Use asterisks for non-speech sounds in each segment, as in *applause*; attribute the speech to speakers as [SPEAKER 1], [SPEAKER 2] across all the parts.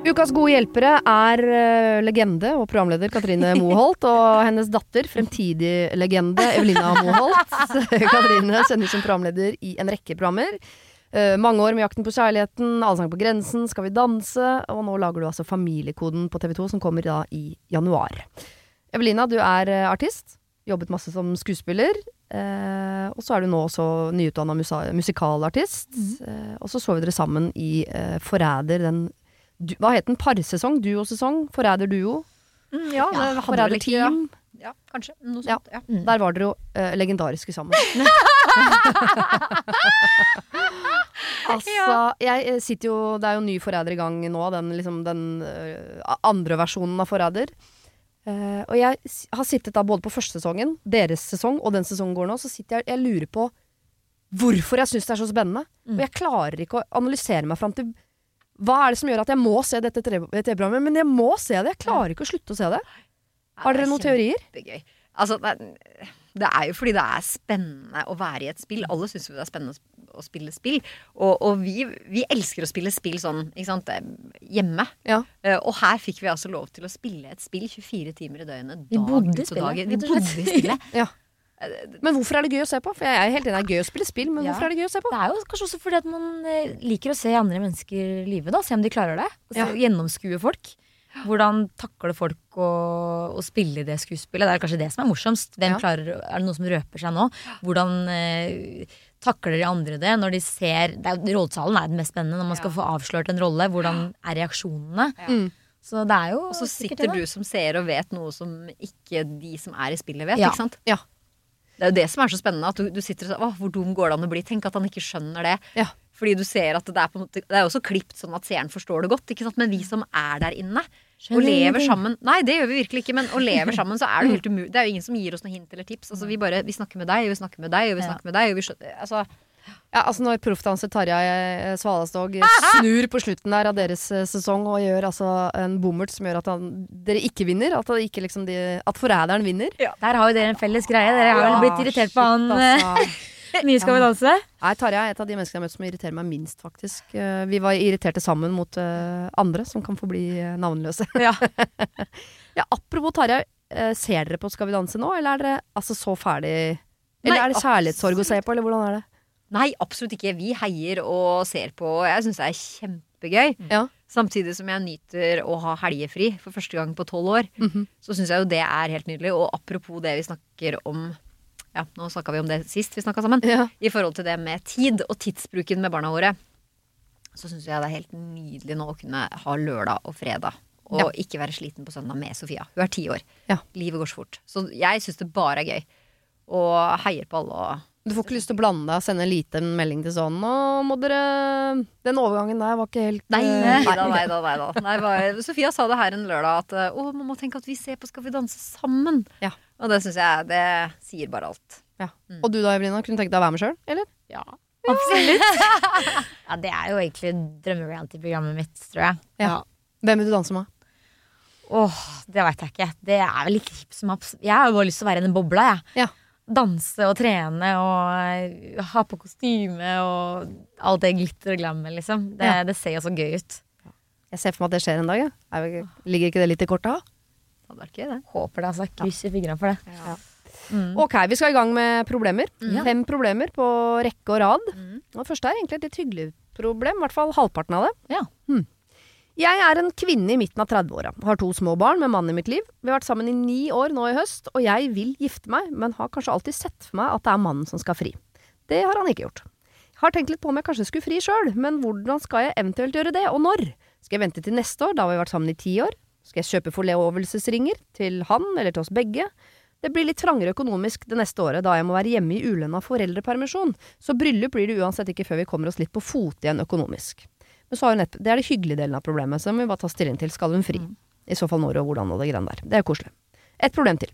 [SPEAKER 1] Ukas gode hjelpere er eh, legende og programleder Katrine *laughs* Moholt og hennes datter, fremtidig legende Evelina Moholt. *laughs* Katrine kjenner som programleder i en rekke programmer. Eh, mange år med Jakten på kjærligheten, Allsang på grensen, Skal vi danse, og nå lager du altså Familiekoden på TV 2, som kommer da i januar. Evelina, du er eh, artist. Jobbet masse som skuespiller. Eh, og så er du nå også nyutdanna musikalartist. Eh, og så så vi dere sammen i eh, Forræder, den du, Hva het den? Parsesong? Duosesong? Forræder-duo?
[SPEAKER 2] Mm, ja, det hadde vel
[SPEAKER 1] Forræder-team?
[SPEAKER 2] Ja, kanskje. Noe sånt. Ja.
[SPEAKER 3] Mm.
[SPEAKER 1] Der var dere jo uh, legendariske sammen. *laughs* *laughs* altså, jeg eh, sitter jo Det er jo ny Forræder i gang nå, den, liksom, den uh, andre versjonen av Forræder. Uh, og jeg har sittet da både på første sesongen, deres sesong, og den sesongen går nå, så sitter jeg jeg lurer på hvorfor jeg syns det er så spennende.
[SPEAKER 2] Mm.
[SPEAKER 1] Og jeg klarer ikke å analysere meg fram til hva er det som gjør at jeg må se dette TV-programmet? Men jeg må se det. Jeg klarer ikke å slutte å se det. Har dere noen teorier?
[SPEAKER 2] Kjempegøy. Altså, det, er- det er jo fordi det er spennende å være i et spill. Alle syns jo det er spennende å spille spill. Og, og vi, vi elsker å spille spill sånn, ikke sant, hjemme.
[SPEAKER 1] Ja.
[SPEAKER 2] Eh, og her fikk vi altså lov til å spille et spill 24 timer i døgnet.
[SPEAKER 4] Vi bodde i spillet,
[SPEAKER 2] dag. Vi bodde i spillet.
[SPEAKER 1] Ja. Men hvorfor er det gøy å se på? For jeg er helt enig, det er gøy å spille spill, men
[SPEAKER 4] Ja.
[SPEAKER 1] hvorfor er det gøy å se på?
[SPEAKER 4] Det er jo kanskje også fordi at man eh, liker å se andre mennesker live, da. Se om de klarer det. Altså,
[SPEAKER 1] Ja.
[SPEAKER 4] Gjennomskue folk. Hvordan takler folk å, å spille det skuespillet? Det er kanskje det som er morsomst. Hvem
[SPEAKER 1] Ja.
[SPEAKER 4] klarer, er det noen som røper seg nå? Hvordan eh, takler de andre det når de ser det er, Rollesalen er det mest spennende når man skal få avslørt en rolle. Hvordan er reaksjonene?
[SPEAKER 1] Ja.
[SPEAKER 4] Så det er jo
[SPEAKER 2] Og så sitter
[SPEAKER 4] det,
[SPEAKER 2] du som seer og vet noe som ikke de som er i spillet, vet.
[SPEAKER 4] Ja.
[SPEAKER 2] Ikke sant?
[SPEAKER 1] Ja.
[SPEAKER 2] Det er jo det som er så spennende. At du, du sitter og sier hvor dum går det an å bli? Tenk at han ikke skjønner det.
[SPEAKER 1] Ja.
[SPEAKER 2] Fordi du ser at det er på en måte Det er jo også klipt sånn at seeren forstår det godt. Ikke sant? Men vi som er der inne og
[SPEAKER 4] Skjønner
[SPEAKER 2] lever sammen Nei, det gjør vi virkelig ikke. Men å leve *laughs* sammen, så er det helt umulig. Det er jo ingen som gir oss noe hint eller tips. Altså, vi bare Vi snakker med deg, og vi snakker med deg, og vi snakker med deg, og vi skjønner Altså
[SPEAKER 1] Ja, altså Når proffdanser Tarjei eh, Svalastog *laughs* snur på slutten der av deres eh, sesong og gjør altså en bommert som gjør at han, dere ikke vinner, at, ikke liksom de, at forræderen vinner
[SPEAKER 4] Der har jo dere en felles greie. Dere har vel blitt irritert på han
[SPEAKER 1] Shit,
[SPEAKER 4] eh, *laughs*
[SPEAKER 1] altså.
[SPEAKER 4] nye Skal vi danse?
[SPEAKER 1] Nei, Tarjei er et av de menneskene jeg har møtt som irriterer meg minst, faktisk. Eh, Vi var irriterte sammen mot eh, andre som kan få bli eh, navnløse. *laughs*
[SPEAKER 4] Ja.
[SPEAKER 1] Ja, apropos Tarjei, eh, ser dere på Skal vi danse nå, eller er dere altså så ferdig Eller
[SPEAKER 2] Nei,
[SPEAKER 1] er det kjærlighetssorg å se på, eller hvordan er det?
[SPEAKER 2] Nei, absolutt ikke. Vi heier og ser på. Jeg syns det er kjempegøy.
[SPEAKER 1] Ja.
[SPEAKER 2] Samtidig som jeg nyter å ha helgefri for første gang på tolv år.
[SPEAKER 1] Mhm.
[SPEAKER 2] Så syns jeg jo det er helt nydelig. Og apropos det vi snakker om Ja, nå snakka vi om det sist vi snakka sammen.
[SPEAKER 1] Ja.
[SPEAKER 2] I forhold til det med tid og tidsbruken med barna våre. Så syns jeg det er helt nydelig nå å kunne ha lørdag og fredag. Og
[SPEAKER 1] Ja.
[SPEAKER 2] ikke være sliten på søndag med Sofia. Hun er ti år.
[SPEAKER 1] Ja.
[SPEAKER 2] Livet går så fort. Så jeg syns det bare er gøy. Og heier på alle og
[SPEAKER 1] Du får ikke lyst til å blande deg og sende en liten melding til sånn Nå må dere Den overgangen der var ikke helt
[SPEAKER 2] Nei,
[SPEAKER 1] eh,
[SPEAKER 2] nei da, nei da. Nei, da. Nei, bare, Sofia sa det her en lørdag at eh, å, man må tenke at vi ser på Skal vi danse sammen.
[SPEAKER 1] Ja.
[SPEAKER 2] Og det syns jeg det sier bare alt.
[SPEAKER 1] Ja. Og du da, Evelina, kunne tenkt deg å være med sjøl, eller?
[SPEAKER 4] Ja, absolutt. *laughs* ja, det er jo egentlig drømmereality-programmet mitt, tror jeg.
[SPEAKER 1] Ja. Hvem vil du danse med?
[SPEAKER 4] Åh, det veit jeg ikke. Det er vel ikke hipp som happ. Jeg har jo bare lyst til å være i den bobla, jeg.
[SPEAKER 1] Ja.
[SPEAKER 4] Danse og trene og ha på kostyme og alt det glitter og glammet, liksom. Det,
[SPEAKER 1] Ja.
[SPEAKER 4] det ser jo så gøy ut.
[SPEAKER 1] Jeg ser for meg at det skjer en dag. Ja. Er Ligger ikke det litt i kortet?
[SPEAKER 2] Det hadde vært gøy, det.
[SPEAKER 4] Håper det, altså. Krysser fingrene for det. Mm.
[SPEAKER 1] Ok, vi skal i gang med problemer.
[SPEAKER 4] Mm.
[SPEAKER 1] Fem problemer på rekke og rad.
[SPEAKER 2] Mm.
[SPEAKER 1] Og det første er egentlig et litt hyggelig problem. I hvert fall halvparten av det.
[SPEAKER 4] Ja.
[SPEAKER 1] Hmm. Jeg er en kvinne i midten av 30-åra. Har to små barn med mann i mitt liv. Vi har vært sammen i ni år nå i høst, og jeg vil gifte meg, men har kanskje alltid sett for meg at det er mannen som skal fri. Det har han ikke gjort. Har tenkt litt på om jeg kanskje skulle fri sjøl, men hvordan skal jeg eventuelt gjøre det, og når? Skal jeg vente til neste år, da har vi vært sammen i ti år? Skal jeg kjøpe forlovelsesringer til han eller til oss begge? Det blir litt trangere økonomisk det neste året, da jeg må være hjemme i ulønna foreldrepermisjon, så bryllup blir det uansett ikke før vi kommer oss litt på fote igjen økonomisk. Men så har hun et, det er det hyggelige delen av problemet, så må vi bare ta stilling til. Skal hun fri? I så fall når og hvordan og det greiene der. Det er koselig. Et problem til.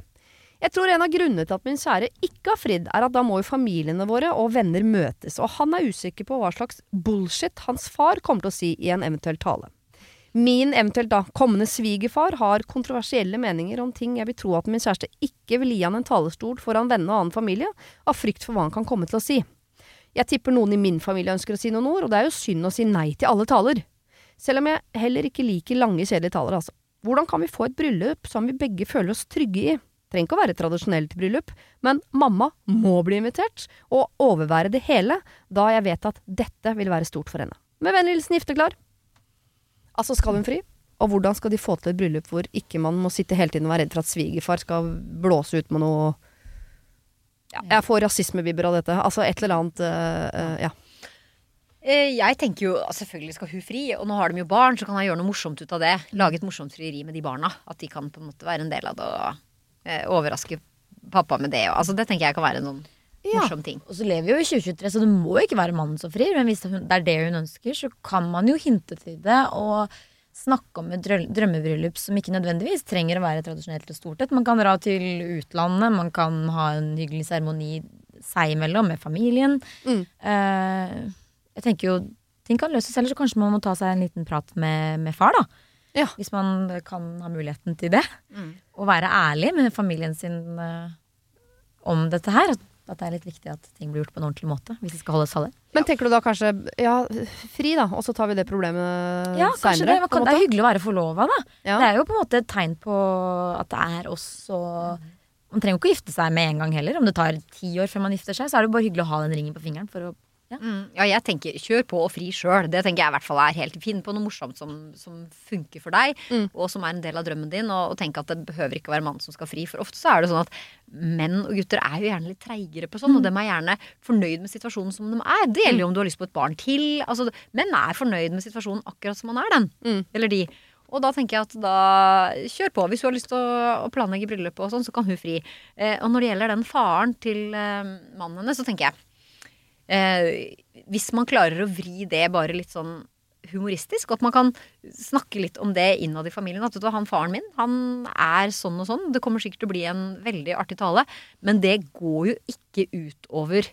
[SPEAKER 1] Jeg tror en av grunnene til at min kjære ikke har fridd, er at da må jo familiene våre og venner møtes, og han er usikker på hva slags bullshit hans far kommer til å si i en eventuell tale. Min eventuelt da kommende svigerfar har kontroversielle meninger om ting jeg vil tro at min kjæreste ikke vil gi han en talerstol foran venner og annen familie, av frykt for hva han kan komme til å si. Jeg tipper noen i min familie ønsker å si noen ord, og det er jo synd å si nei til alle taler. Selv om jeg heller ikke liker lange, kjedelige taler, altså. Hvordan kan vi få et bryllup som vi begge føler oss trygge i? Trenger ikke å være tradisjonelt bryllup, men mamma må bli invitert, og overvære det hele, da jeg vet at dette vil være stort for henne. Med vennlig hilsen Gifteklar. Altså, skal hun fri? Og hvordan skal de få til et bryllup hvor ikke man må sitte hele tiden og være redd for at svigerfar skal blåse ut med noe Jeg får rasismevibber av dette. Altså et eller annet uh, Ja.
[SPEAKER 2] Eh, Jeg tenker jo selvfølgelig skal hun fri, og nå har de jo barn, så kan jeg gjøre noe morsomt ut av det. Lage et morsomt frieri med de barna. At de kan på en måte være en del av det og overraske pappa med det. Altså, det tenker jeg kan være noen
[SPEAKER 1] Ja.
[SPEAKER 2] morsom ting.
[SPEAKER 4] Og så lever vi jo i 2023, så det må ikke være mannen som frir. Men hvis det er det hun ønsker, så kan man jo hinte til det og snakke om et drømmebryllup som ikke nødvendigvis trenger å være tradisjonelt og stort. Man kan dra til utlandet, man kan ha en hyggelig seremoni seg imellom med familien.
[SPEAKER 1] Mm.
[SPEAKER 4] Eh, jeg tenker jo ting kan løses, eller så kanskje man må ta seg en liten prat med, med far, da.
[SPEAKER 1] Ja.
[SPEAKER 4] Hvis man kan ha muligheten til det.
[SPEAKER 2] Mm.
[SPEAKER 4] Og være ærlig med familien sin eh, om dette her. At, at det er litt viktig at ting blir gjort på en ordentlig måte hvis det skal holdes halve.
[SPEAKER 1] Men tenker du da kanskje ja, fri, da, og så tar vi det problemet
[SPEAKER 4] Ja,
[SPEAKER 1] seinere?
[SPEAKER 4] det, det er hyggelig å være forlova, da.
[SPEAKER 1] Ja.
[SPEAKER 4] Det er jo på en måte et tegn på at det er også Man trenger jo ikke å gifte seg med en gang heller. Om det tar ti år før man gifter seg, så er det jo bare hyggelig å ha den ringen på fingeren for å
[SPEAKER 2] Mm. Ja, jeg tenker kjør på og fri sjøl. Det tenker jeg i hvert fall er helt fin på noe morsomt som, som funker for deg,
[SPEAKER 1] Mm.
[SPEAKER 2] og som er en del av drømmen din. Og, og tenk at det behøver ikke være mannen som skal fri. For ofte så er det sånn at menn og gutter er jo gjerne litt treigere på sånn, og dem er gjerne fornøyd med situasjonen som de er. Det gjelder jo om du har lyst på et barn til. Altså, menn er fornøyd med situasjonen akkurat som man er, den.
[SPEAKER 1] Mm.
[SPEAKER 2] Eller de. Og da tenker jeg at da kjør på. Hvis du har lyst til å, å planlegge bryllup og sånn, så kan hun fri. Eh, og når det gjelder den faren til eh, mannen hennes, så tenker jeg eh, Hvis man klarer å vri det bare litt sånn humoristisk, og at man kan snakke litt om det innad i familien. At du, han faren min, han er sånn og sånn. Det kommer sikkert til å bli en veldig artig tale. Men det går jo ikke utover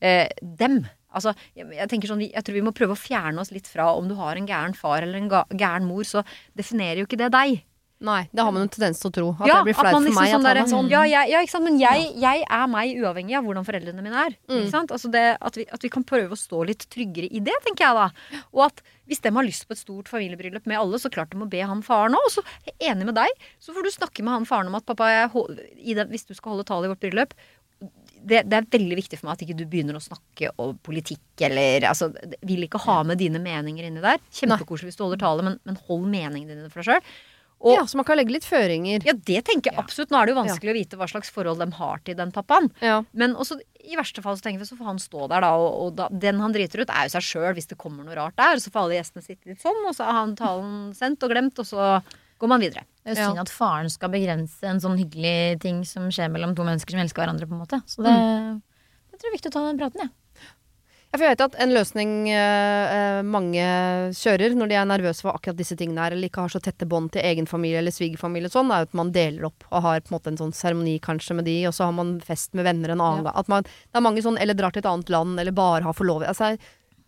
[SPEAKER 2] eh, dem. Altså, jeg, jeg sånn, jeg tror vi må prøve å fjerne oss litt fra om du har en gæren far eller en gæren mor, så definerer jo ikke det deg.
[SPEAKER 1] Nei, det har man en tendens til å tro. At
[SPEAKER 2] Ja,
[SPEAKER 1] det blir flaut
[SPEAKER 2] man
[SPEAKER 1] for
[SPEAKER 2] liksom
[SPEAKER 1] meg
[SPEAKER 2] sånn
[SPEAKER 1] at han er sånn.
[SPEAKER 2] Ja, jeg, ja. Men jeg, jeg er meg uavhengig av hvordan foreldrene mine er.
[SPEAKER 1] Mm.
[SPEAKER 2] Ikke sant? Altså det, at, vi, at vi kan prøve å stå litt tryggere i det, tenker jeg da. Og at hvis de har lyst på et stort familiebryllup med alle, så klart de må be han faren òg. Og så er jeg enig med deg, så får du snakke med han faren om at pappa, jeg, den, hvis du skal holde tale i vårt bryllup det, det er veldig viktig for meg at ikke du begynner å snakke om politikk eller altså, Vil ikke ha med dine meninger inni der. Kjempekoselig hvis du holder tale, men, men hold meningene dine for deg sjøl. Og
[SPEAKER 1] Ja, så man kan legge litt føringer.
[SPEAKER 2] ja, det tenker jeg absolutt. Nå er det jo vanskelig å vite hva slags forhold de har til den pappaen.
[SPEAKER 1] Ja.
[SPEAKER 2] Men også i verste fall så tenker vi så får han stå der, da. Og, og da, den han driter ut, er jo seg sjøl hvis det kommer noe rart der. Så får alle gjestene sitte litt sånn, og så er han talen sendt og glemt, og så går man videre.
[SPEAKER 4] Det er jo
[SPEAKER 1] Ja.
[SPEAKER 4] synd at faren skal begrense en sånn hyggelig ting som skjer mellom to mennesker som elsker hverandre. på en måte Så det, jeg tror det er viktig å ta den praten, jeg.
[SPEAKER 1] Ja, jeg vet at en løsning eh, eh, mange kjører når de er nervøse for akkurat disse tingene her, eller ikke har så tette bånd til egen familie eller svigerfamilie sånn, er jo at man deler opp og har på en måte en sånn seremoni kanskje med de, og så har man fest med venner en annen gang. At man, det er mange sånn, eller drar til et annet land, eller bare har forlovet. Altså,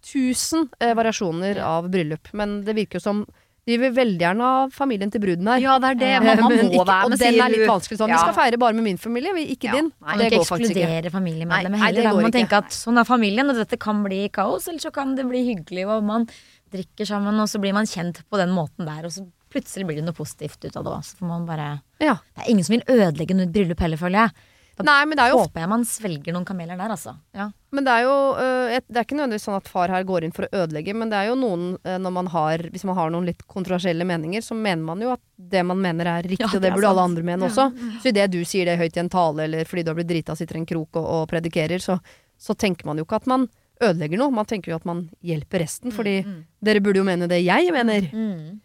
[SPEAKER 1] tusen eh, variasjoner av bryllup, men det virker jo som de vil veldig gjerne ha familien til bruden her.
[SPEAKER 2] Ja, det er det.
[SPEAKER 1] Eh,
[SPEAKER 2] Mamma må
[SPEAKER 1] ikke-
[SPEAKER 2] være
[SPEAKER 1] Og den er litt vanskelig sånn.
[SPEAKER 2] Ja.
[SPEAKER 1] Vi skal feire bare med min familie, ikke
[SPEAKER 2] Ja.
[SPEAKER 1] din.
[SPEAKER 2] Nei,
[SPEAKER 1] det
[SPEAKER 4] ikke
[SPEAKER 1] går faktisk ikke.
[SPEAKER 4] ekskludere familiemedlemmer
[SPEAKER 1] nei, det
[SPEAKER 4] heller.
[SPEAKER 1] Går
[SPEAKER 4] man tenke at sånn er familien, og dette kan bli kaos, eller så kan det bli hyggelig, og man drikker sammen, og så blir man kjent på den måten der, og så plutselig blir det noe positivt ut av det òg. Så får man bare
[SPEAKER 1] Ja.
[SPEAKER 4] Det er ingen som vil ødelegge noe bryllup heller, føler jeg.
[SPEAKER 1] Nei, men det er jo
[SPEAKER 4] håper jeg man svelger noen kameler der, altså. Ja.
[SPEAKER 1] Men det er jo øh, Det er ikke nødvendigvis sånn at far her går inn for å ødelegge, men det er jo noen når man har Hvis man har noen litt kontroversielle meninger, så mener man jo at det man mener er riktig,
[SPEAKER 4] Ja,
[SPEAKER 1] og det
[SPEAKER 4] det
[SPEAKER 1] burde alle andre mene også. Så idet du sier det høyt i en tale, eller fordi du har blitt drita og sitter i en krok og, og predikerer, så, så tenker man jo ikke at man ødelegger noe. Man tenker jo at man hjelper resten, fordi dere burde jo mene det jeg mener.
[SPEAKER 4] Mm.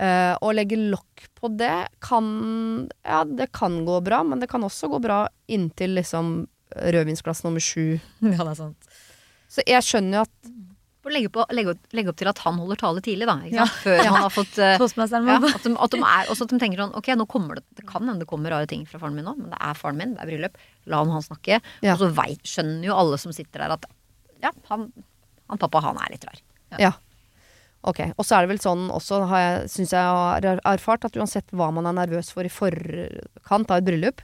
[SPEAKER 1] Eh, å legge lokk på det kan Ja, det kan gå bra, men det kan også gå bra inntil liksom rødvinsglass nummer sju *laughs*
[SPEAKER 4] ja, det er sant.
[SPEAKER 1] Så jeg skjønner jo at
[SPEAKER 2] legge, på, legge, opp- legge opp til at han holder tale tidlig, da. Ikke sant? Før han har fått *laughs*
[SPEAKER 4] uh,
[SPEAKER 2] ja, at, de, at de er, også at de tenker sånn Ok, nå kommer det Det kan hende det kommer rare ting fra faren min nå, men det er faren min, det er bryllup. La han han snakke.
[SPEAKER 1] Ja.
[SPEAKER 2] Og så vet, skjønner jo alle som sitter der, at ja, han, han pappa, han er litt rar.
[SPEAKER 1] Ja. Ok, Og så er det vel sånn også, har jeg, syns jeg har er- erfart, at uansett hva man er nervøs for i forkant av et bryllup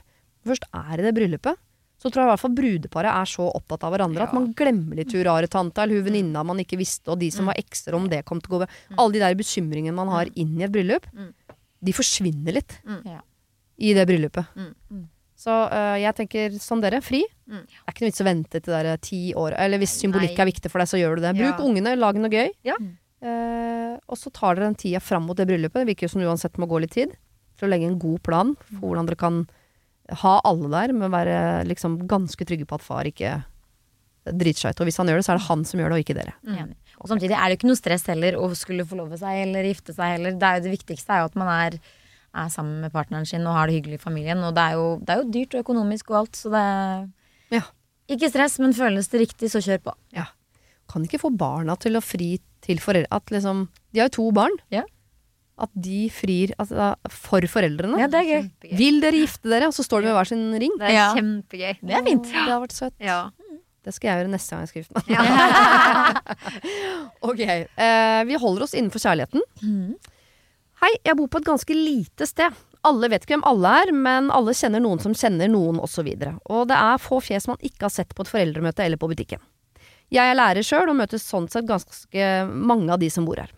[SPEAKER 1] Først er det det bryllupet. Så tror jeg i hvert fall brudeparet er så opptatt av hverandre at man glemmer litt hun rare tanta eller hun venninna man ikke visste, og de som var ekstra om det kom til å gå ved. Alle de der bekymringene man har inn i et bryllup,
[SPEAKER 2] Mm.
[SPEAKER 1] de forsvinner litt
[SPEAKER 2] Mm.
[SPEAKER 4] Ja.
[SPEAKER 1] i det bryllupet.
[SPEAKER 2] Mm.
[SPEAKER 1] Så øh, jeg tenker som dere, fri.
[SPEAKER 2] Mm.
[SPEAKER 1] Det er ikke noe vits å vente til det der ti år. Eller hvis symbolikk
[SPEAKER 2] Nei.
[SPEAKER 1] er viktig for deg, så gjør du det. Bruk
[SPEAKER 2] Ja.
[SPEAKER 1] ungene, lag noe gøy.
[SPEAKER 2] Ja.
[SPEAKER 1] Eh, og så tar dere den tida fram mot det bryllupet. Det virker jo som det uansett må gå litt tid. For å legge en god plan for hvordan dere kan ha alle der, men være liksom ganske trygge på at far ikke driter seg ut. Og hvis han gjør det, så er det han som gjør det, og ikke dere.
[SPEAKER 4] Mm. Og samtidig er det jo ikke noe stress heller å skulle forlove seg eller gifte seg heller. Det, er jo det viktigste er jo at man er, er sammen med partneren sin og har det hyggelig i familien. Og det er jo, det er jo dyrt og økonomisk og alt, så det
[SPEAKER 1] Ja.
[SPEAKER 4] Ikke stress, men føles det riktig, så kjør på.
[SPEAKER 1] Kan ikke få barna til å fri til foreldre At liksom De har jo to barn.
[SPEAKER 4] Ja.
[SPEAKER 1] At de frir altså, for foreldrene.
[SPEAKER 4] Ja, det er gøy.
[SPEAKER 2] Kjempegøy.
[SPEAKER 1] Vil dere gifte dere? Og så står de med hver sin ring.
[SPEAKER 2] Det er
[SPEAKER 4] Ja.
[SPEAKER 2] kjempegøy.
[SPEAKER 4] Det er fint.
[SPEAKER 1] Det har vært søtt.
[SPEAKER 2] Ja.
[SPEAKER 1] Det skal jeg gjøre neste gang jeg skriver den.
[SPEAKER 2] Ja. *laughs*
[SPEAKER 1] Ok, eh, vi holder oss innenfor kjærligheten. Hei, jeg bor på et ganske lite sted. Alle vet ikke hvem alle er, men alle kjenner noen som kjenner noen, osv. Og, så og det er få fjes man ikke har sett på et foreldremøte eller på butikken. Jeg er lærer sjøl, og møter sånn sett ganske mange av de som bor her.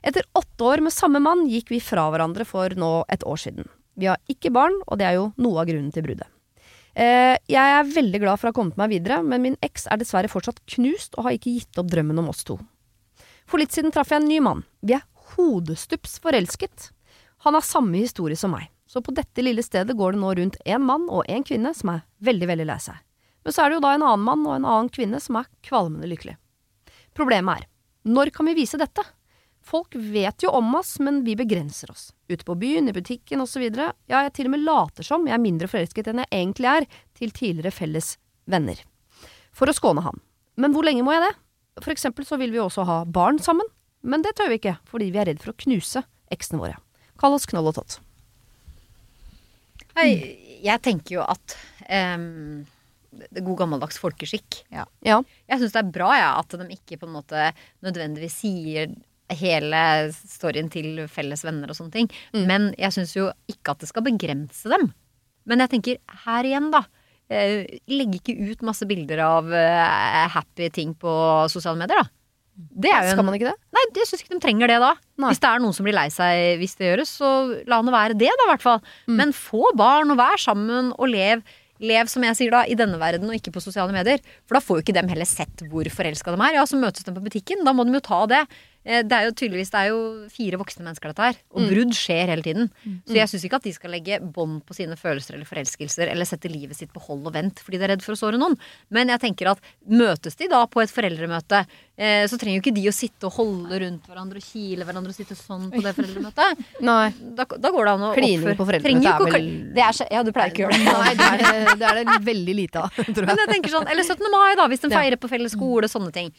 [SPEAKER 1] Etter åtte år med samme mann gikk vi fra hverandre for nå et år siden. Vi har ikke barn, og det er jo noe av grunnen til bruddet. Eh, jeg er veldig glad for å ha kommet meg videre, men min eks er dessverre fortsatt knust og har ikke gitt opp drømmen om oss to. For litt siden traff jeg en ny mann. Vi er hodestups forelsket. Han har samme historie som meg, så på dette lille stedet går det nå rundt én mann og én kvinne som er veldig, veldig lei seg. Men så er det jo da en annen mann og en annen kvinne som er kvalmende lykkelig. Problemet er, når kan vi vise dette? Folk vet jo om oss, men vi begrenser oss. Ute på byen, i butikken osv. Ja, jeg til og med later som jeg er mindre forelsket enn jeg egentlig er, til tidligere felles venner. For å skåne han. Men hvor lenge må jeg det? For eksempel så vil vi også ha barn sammen, men det tør vi ikke, fordi vi er redd for å knuse eksene våre. Kall oss Knoll og Tott.
[SPEAKER 2] Jeg tenker jo at er god gammeldags folkeskikk.
[SPEAKER 1] Ja.
[SPEAKER 2] Jeg syns det er bra ja, at de ikke på en måte nødvendigvis sier hele storyen til felles venner og sånne ting. Men jeg syns jo ikke at det skal begrense dem. Men jeg tenker her igjen, da. Eh, legg ikke ut masse bilder av eh, happy ting på sosiale medier, da. Det er jo
[SPEAKER 1] Skal man ikke det?
[SPEAKER 2] Nei, jeg syns ikke de trenger det da.
[SPEAKER 1] Nei.
[SPEAKER 2] Hvis det er noen som blir lei seg hvis det gjøres, så la nå være det, da, i hvert fall.
[SPEAKER 1] Mm.
[SPEAKER 2] Men få barn, og vær sammen, og lev. Lev, som jeg sier da, i denne verden og ikke på sosiale medier. For da får jo ikke dem heller sett hvor forelska de er. Ja, så møtes de på butikken. Da må de jo ta det. Eh, Det er jo tydeligvis det er jo fire voksne mennesker, dette her. Og brudd skjer hele tiden. Så jeg syns ikke at de skal legge bånd på sine følelser eller forelskelser eller sette livet sitt på hold og vent fordi de er redd for å såre noen. Men jeg tenker at møtes de da på et foreldremøte, eh, så trenger jo ikke de å sitte og holde rundt hverandre og kile hverandre og sitte sånn på det foreldremøtet. *laughs*
[SPEAKER 1] Nei.
[SPEAKER 2] Da, da går det an å
[SPEAKER 1] Klining på
[SPEAKER 2] foreldremøtet
[SPEAKER 1] er vel-
[SPEAKER 2] det er, Ja, du pleier ikke å gjøre det.
[SPEAKER 1] Nei, det er det, det, er det veldig lite av, *laughs* tror
[SPEAKER 2] Men
[SPEAKER 1] jeg.
[SPEAKER 2] jeg tenker sånn, Eller 17. mai, da, hvis de feirer på felles skole, sånne ting.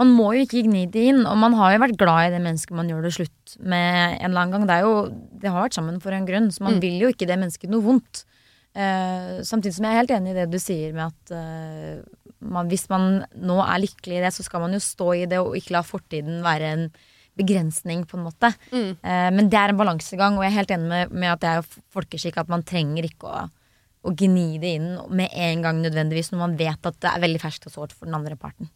[SPEAKER 4] Man må jo ikke gni det inn, og man har jo vært glad i det mennesket man gjør det slutt med en eller annen gang. Det, er jo, det har vært sammen for en grunn, så man
[SPEAKER 1] Mm.
[SPEAKER 4] vil jo ikke det mennesket noe vondt. Uh, samtidig som jeg er helt enig i det du sier med at uh, man, hvis man nå er lykkelig i det, så skal man jo stå i det og ikke la fortiden være en begrensning, på en måte.
[SPEAKER 1] Mm.
[SPEAKER 4] Uh, men det er en balansegang, og jeg er helt enig med, med at det er jo folkeskikk at man trenger ikke å, å gni det inn med en gang nødvendigvis, når man vet at det er veldig ferskt og sårt for den andre parten.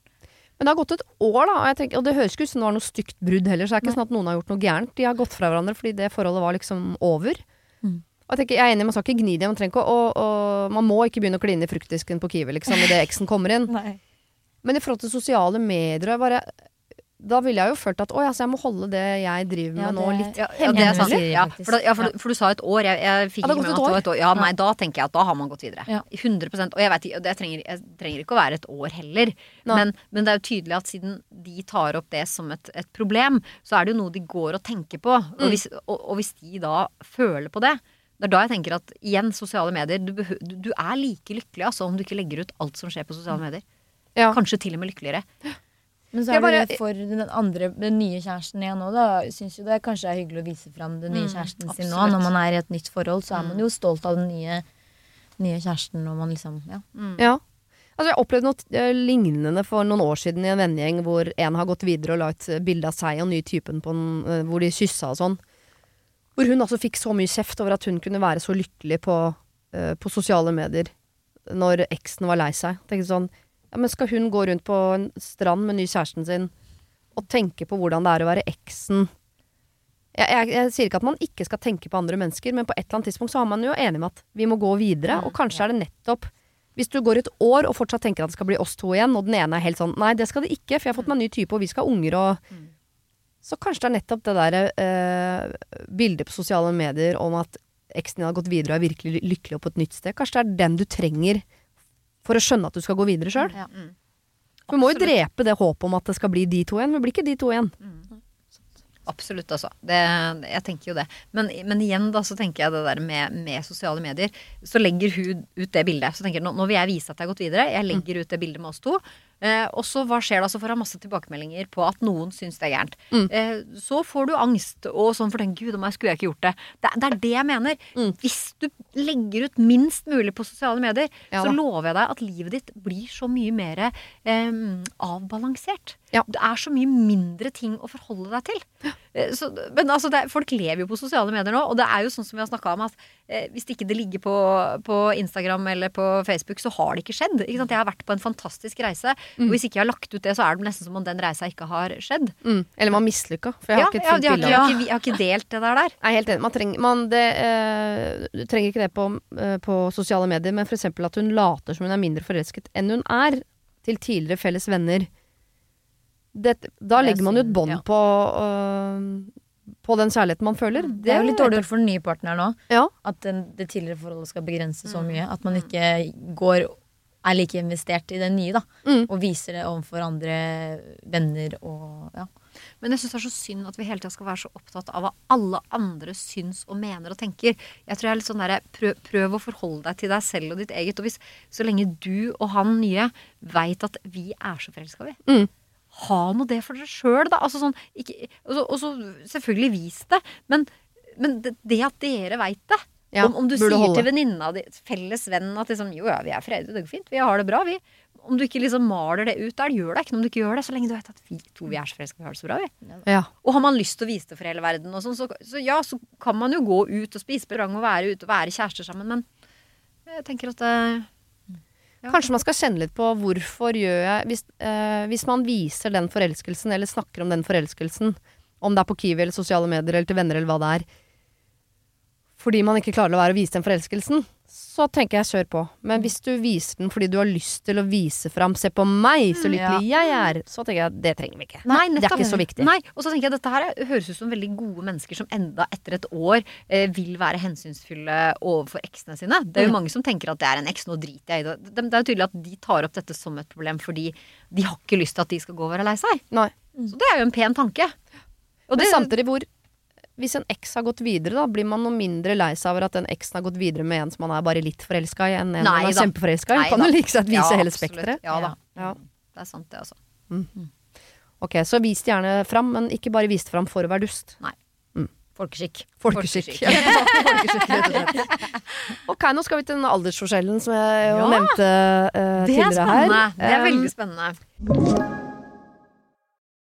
[SPEAKER 1] Men det har gått et år, da, og, tenker, og det høres ikke ut som det var noe stygt brudd heller, så det er ikke sånn at noen har gjort noe gærent. De har gått fra hverandre fordi det forholdet var liksom over.
[SPEAKER 4] Mm.
[SPEAKER 1] Og jeg, tenker, jeg er enig, man skal ikke gni det, man trenger ikke og, og man må ikke begynne å kline i fruktdisken på Kiwi liksom, idet eksen kommer inn. *laughs* Men i forhold til sosiale medier, bare, da ville jeg jo følt at å ja, så jeg må holde det jeg driver med
[SPEAKER 4] Ja,
[SPEAKER 1] nå litt
[SPEAKER 2] Ja, ja, det er sant. Ja, for, da, ja, for, for du sa et år. Jeg, jeg fikk
[SPEAKER 1] det
[SPEAKER 2] ikke med meg at det var et år. Ja, nei, da tenker jeg at da har man gått videre.
[SPEAKER 4] Ja.
[SPEAKER 2] 100% Og jeg, vet, jeg, det trenger, jeg trenger ikke å være et år heller. Men, men det er jo tydelig at siden de tar opp det som et, et problem, så er det jo noe de går og tenker på. Og, hvis, og, og hvis de da føler på det det er da jeg tenker at igjen, sosiale medier Du, du, du er like lykkelig altså, om du ikke legger ut alt som skjer på sosiale medier.
[SPEAKER 1] Ja.
[SPEAKER 2] Kanskje til og med lykkeligere.
[SPEAKER 4] Men så er
[SPEAKER 1] bare-
[SPEAKER 4] det for den andre, den nye kjæresten igjen nå, da. Syns jo det kanskje er hyggelig å vise fram den nye
[SPEAKER 2] Mm,
[SPEAKER 4] kjæresten sin nå. Når man er i et nytt forhold, så er man
[SPEAKER 2] Mm.
[SPEAKER 4] jo stolt av den nye, nye kjæresten når man liksom Ja.
[SPEAKER 1] Ja. Altså, jeg opplevde noe eh, lignende for noen år siden i en vennegjeng hvor en har gått videre og la ut bilde av seg og ny nye typen på en, eh, hvor de kyssa og sånn. Hvor hun altså fikk så mye kjeft over at hun kunne være så lykkelig på, eh, på sosiale medier når eksen var lei seg. Tenkte sånn Ja, men skal hun gå rundt på en strand med ny kjæresten sin og tenke på hvordan det er å være eksen? Jeg, jeg, jeg sier ikke at man ikke skal tenke på andre mennesker, men på et eller annet tidspunkt så har man jo enig med at vi må gå videre, og kanskje er det nettopp hvis du går et år og fortsatt tenker at det skal bli oss to igjen, og den ene er helt sånn Nei, det skal det ikke, for jeg har fått meg ny type, og vi skal ha unger og Så kanskje det er nettopp det derre eh, bildet på sosiale medier om at eksen din har gått videre og er virkelig lykkelig og på et nytt sted. Kanskje det er den du trenger for å skjønne at du skal gå videre sjøl.
[SPEAKER 4] Ja.
[SPEAKER 1] Du må jo drepe det håpet om at det skal bli de to igjen. Men det blir ikke de to igjen.
[SPEAKER 2] Absolutt, altså. Det, jeg tenker jo det. Men, men igjen da, så tenker jeg det der med, med sosiale medier. Så legger hun ut det bildet. Så tenker jeg, nå, nå vil jeg vise at jeg har gått videre. Jeg legger ut det bildet med oss to. Eh, og så hva skjer da? Så får jeg masse tilbakemeldinger på at noen syns det er gærent. Eh, så får du angst og sånn for den gud, om jeg skulle jeg ikke gjort det. Det, det er det jeg mener. Hvis du legger ut minst mulig på sosiale medier,
[SPEAKER 1] Ja
[SPEAKER 2] så lover jeg deg at livet ditt blir så mye mer eh, avbalansert.
[SPEAKER 1] Ja.
[SPEAKER 2] Det er så mye mindre ting å forholde deg til. Eh, Så, men altså, er- folk lever jo på sosiale medier nå, og det er jo sånn som vi har snakka om, at eh, hvis ikke det ligger på, på Instagram eller på Facebook, så har det ikke skjedd. Ikke sant? Jeg har vært på en fantastisk reise, og hvis ikke jeg har lagt ut det, så er det nesten som om den reisa ikke har skjedd.
[SPEAKER 1] Mm. Eller man mislykka. For jeg har
[SPEAKER 2] Ja,
[SPEAKER 1] ikke et
[SPEAKER 2] ja,
[SPEAKER 1] fint bilde av
[SPEAKER 2] det. jeg har ikke delt det der der.
[SPEAKER 1] Jeg er helt enig. Man trenger, man, det, eh, du trenger ikke det på, eh, på sosiale medier, men f.eks. at hun later som hun er mindre forelsket enn hun er til tidligere felles venner. Det, da
[SPEAKER 4] er
[SPEAKER 1] legger man jo et bånd
[SPEAKER 4] ja.
[SPEAKER 1] på, uh, på den kjærligheten man føler.
[SPEAKER 4] Det er jo litt dårlig for den nye partneren nå.
[SPEAKER 1] Ja.
[SPEAKER 4] At den, det tidligere forholdet skal begrense så mye. At man ikke går er like investert i det nye, da.
[SPEAKER 1] Mm.
[SPEAKER 4] Og viser det overfor andre venner og ja.
[SPEAKER 2] Men jeg syns det er så synd at vi hele tida skal være så opptatt av hva alle andre syns og mener og tenker. Jeg tror jeg er litt sånn der, prøv, prøv å forholde deg til deg selv og ditt eget. Og hvis, så lenge du og han nye veit at vi er så forelska, vi.
[SPEAKER 1] Mm.
[SPEAKER 2] Ha nå det for dere sjøl, da. Altså sånn, ikke, og, så, og så selvfølgelig vis det. Men, men det, det at dere veit det.
[SPEAKER 1] Ja,
[SPEAKER 2] om, om du sier
[SPEAKER 1] holde.
[SPEAKER 2] til venninna di, felles venn, at liksom, jo ja, vi er fredelige, det går fint, vi har det bra, vi. Om du ikke liksom maler det ut der, gjør det ikke noe om du ikke gjør det, så lenge du vet at vi to vi er så forelska, vi har det så bra, vi.
[SPEAKER 1] Ja.
[SPEAKER 2] Og har man lyst til å vise det for hele verden, og sånn, så, så ja, så kan man jo gå ut og spise på rang og være ute og være kjærester sammen, men jeg tenker at det ja.
[SPEAKER 1] Kanskje man skal kjenne litt på hvorfor gjør jeg hvis, eh, hvis man viser den forelskelsen, eller snakker om den forelskelsen, om det er på Kiwi eller sosiale medier eller til venner eller hva det er, fordi man ikke klarer å være å vise den forelskelsen, så tenker jeg kjør på. Men hvis du viser den fordi du har lyst til å vise fram 'se på meg, så lykkelig jeg er', så tenker jeg det trenger vi ikke.
[SPEAKER 2] Nei,
[SPEAKER 1] det er ikke så viktig.
[SPEAKER 2] Nei, og så tenker jeg Dette her er- høres ut som veldig gode mennesker som enda etter et år eh, vil være hensynsfulle overfor eksene sine. Det er jo
[SPEAKER 1] Mm.
[SPEAKER 2] mange som tenker at det er en eks, nå driter jeg i det. Det det er jo tydelig at de tar opp dette som et problem fordi de har ikke lyst til at de skal gå og være lei seg.
[SPEAKER 1] Nei.
[SPEAKER 2] Så det er jo en pen tanke. Og
[SPEAKER 1] Men
[SPEAKER 2] det,
[SPEAKER 1] samtidig hvor hvis en eks har gått videre, da blir man noe mindre lei seg over at den eksen har gått videre med en som man er bare litt forelska i, enn en
[SPEAKER 2] Nei
[SPEAKER 1] man er kjempeforelska i. Kan jo like seg vise
[SPEAKER 2] Ja,
[SPEAKER 1] hele spekteret.
[SPEAKER 2] Ja da.
[SPEAKER 1] Ja.
[SPEAKER 2] Det er sant, det, altså.
[SPEAKER 1] Ok, så vis det gjerne fram, men ikke bare vis det fram for å være dust.
[SPEAKER 2] Folkeskikk.
[SPEAKER 1] Folkeskikk. Folkeskikk, *laughs* og slett. ok, nå skal vi til den aldersforskjellen som jeg
[SPEAKER 2] Ja.
[SPEAKER 1] nevnte
[SPEAKER 2] Det er
[SPEAKER 1] tidligere her.
[SPEAKER 2] spennende. Det er
[SPEAKER 1] Um,
[SPEAKER 2] veldig spennende.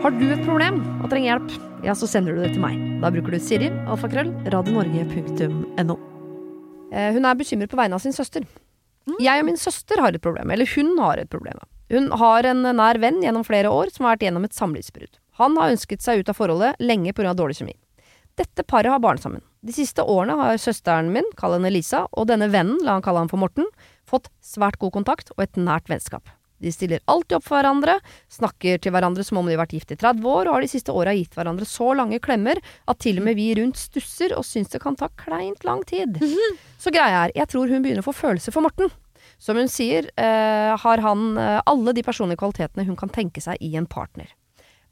[SPEAKER 1] Har du et problem og trenger hjelp, ja, så sender du det til meg. Da bruker du Siri, alfakrøll, radionorge.no. Eh, hun er bekymret på vegne av sin søster. Jeg og min søster har et problem, eller hun har et problem. Hun har en nær venn gjennom flere år som har vært gjennom et samlivsbrudd. Han har ønsket seg ut av forholdet lenge pga. dårlig kjemi. Dette paret har barn sammen. De siste årene har søsteren min, kall henne Lisa, og denne vennen, la han kalle han for Morten, fått svært god kontakt og et nært vennskap. De stiller alltid opp for hverandre, snakker til hverandre som om de har vært gift i 30 år, og har de siste åra gitt hverandre så lange klemmer at til og med vi rundt stusser og syns det kan ta kleint lang tid. *laughs* Så greia er, jeg tror hun begynner å få følelser for Morten. Som hun sier, eh, har han eh, alle de personlige kvalitetene hun kan tenke seg i en partner.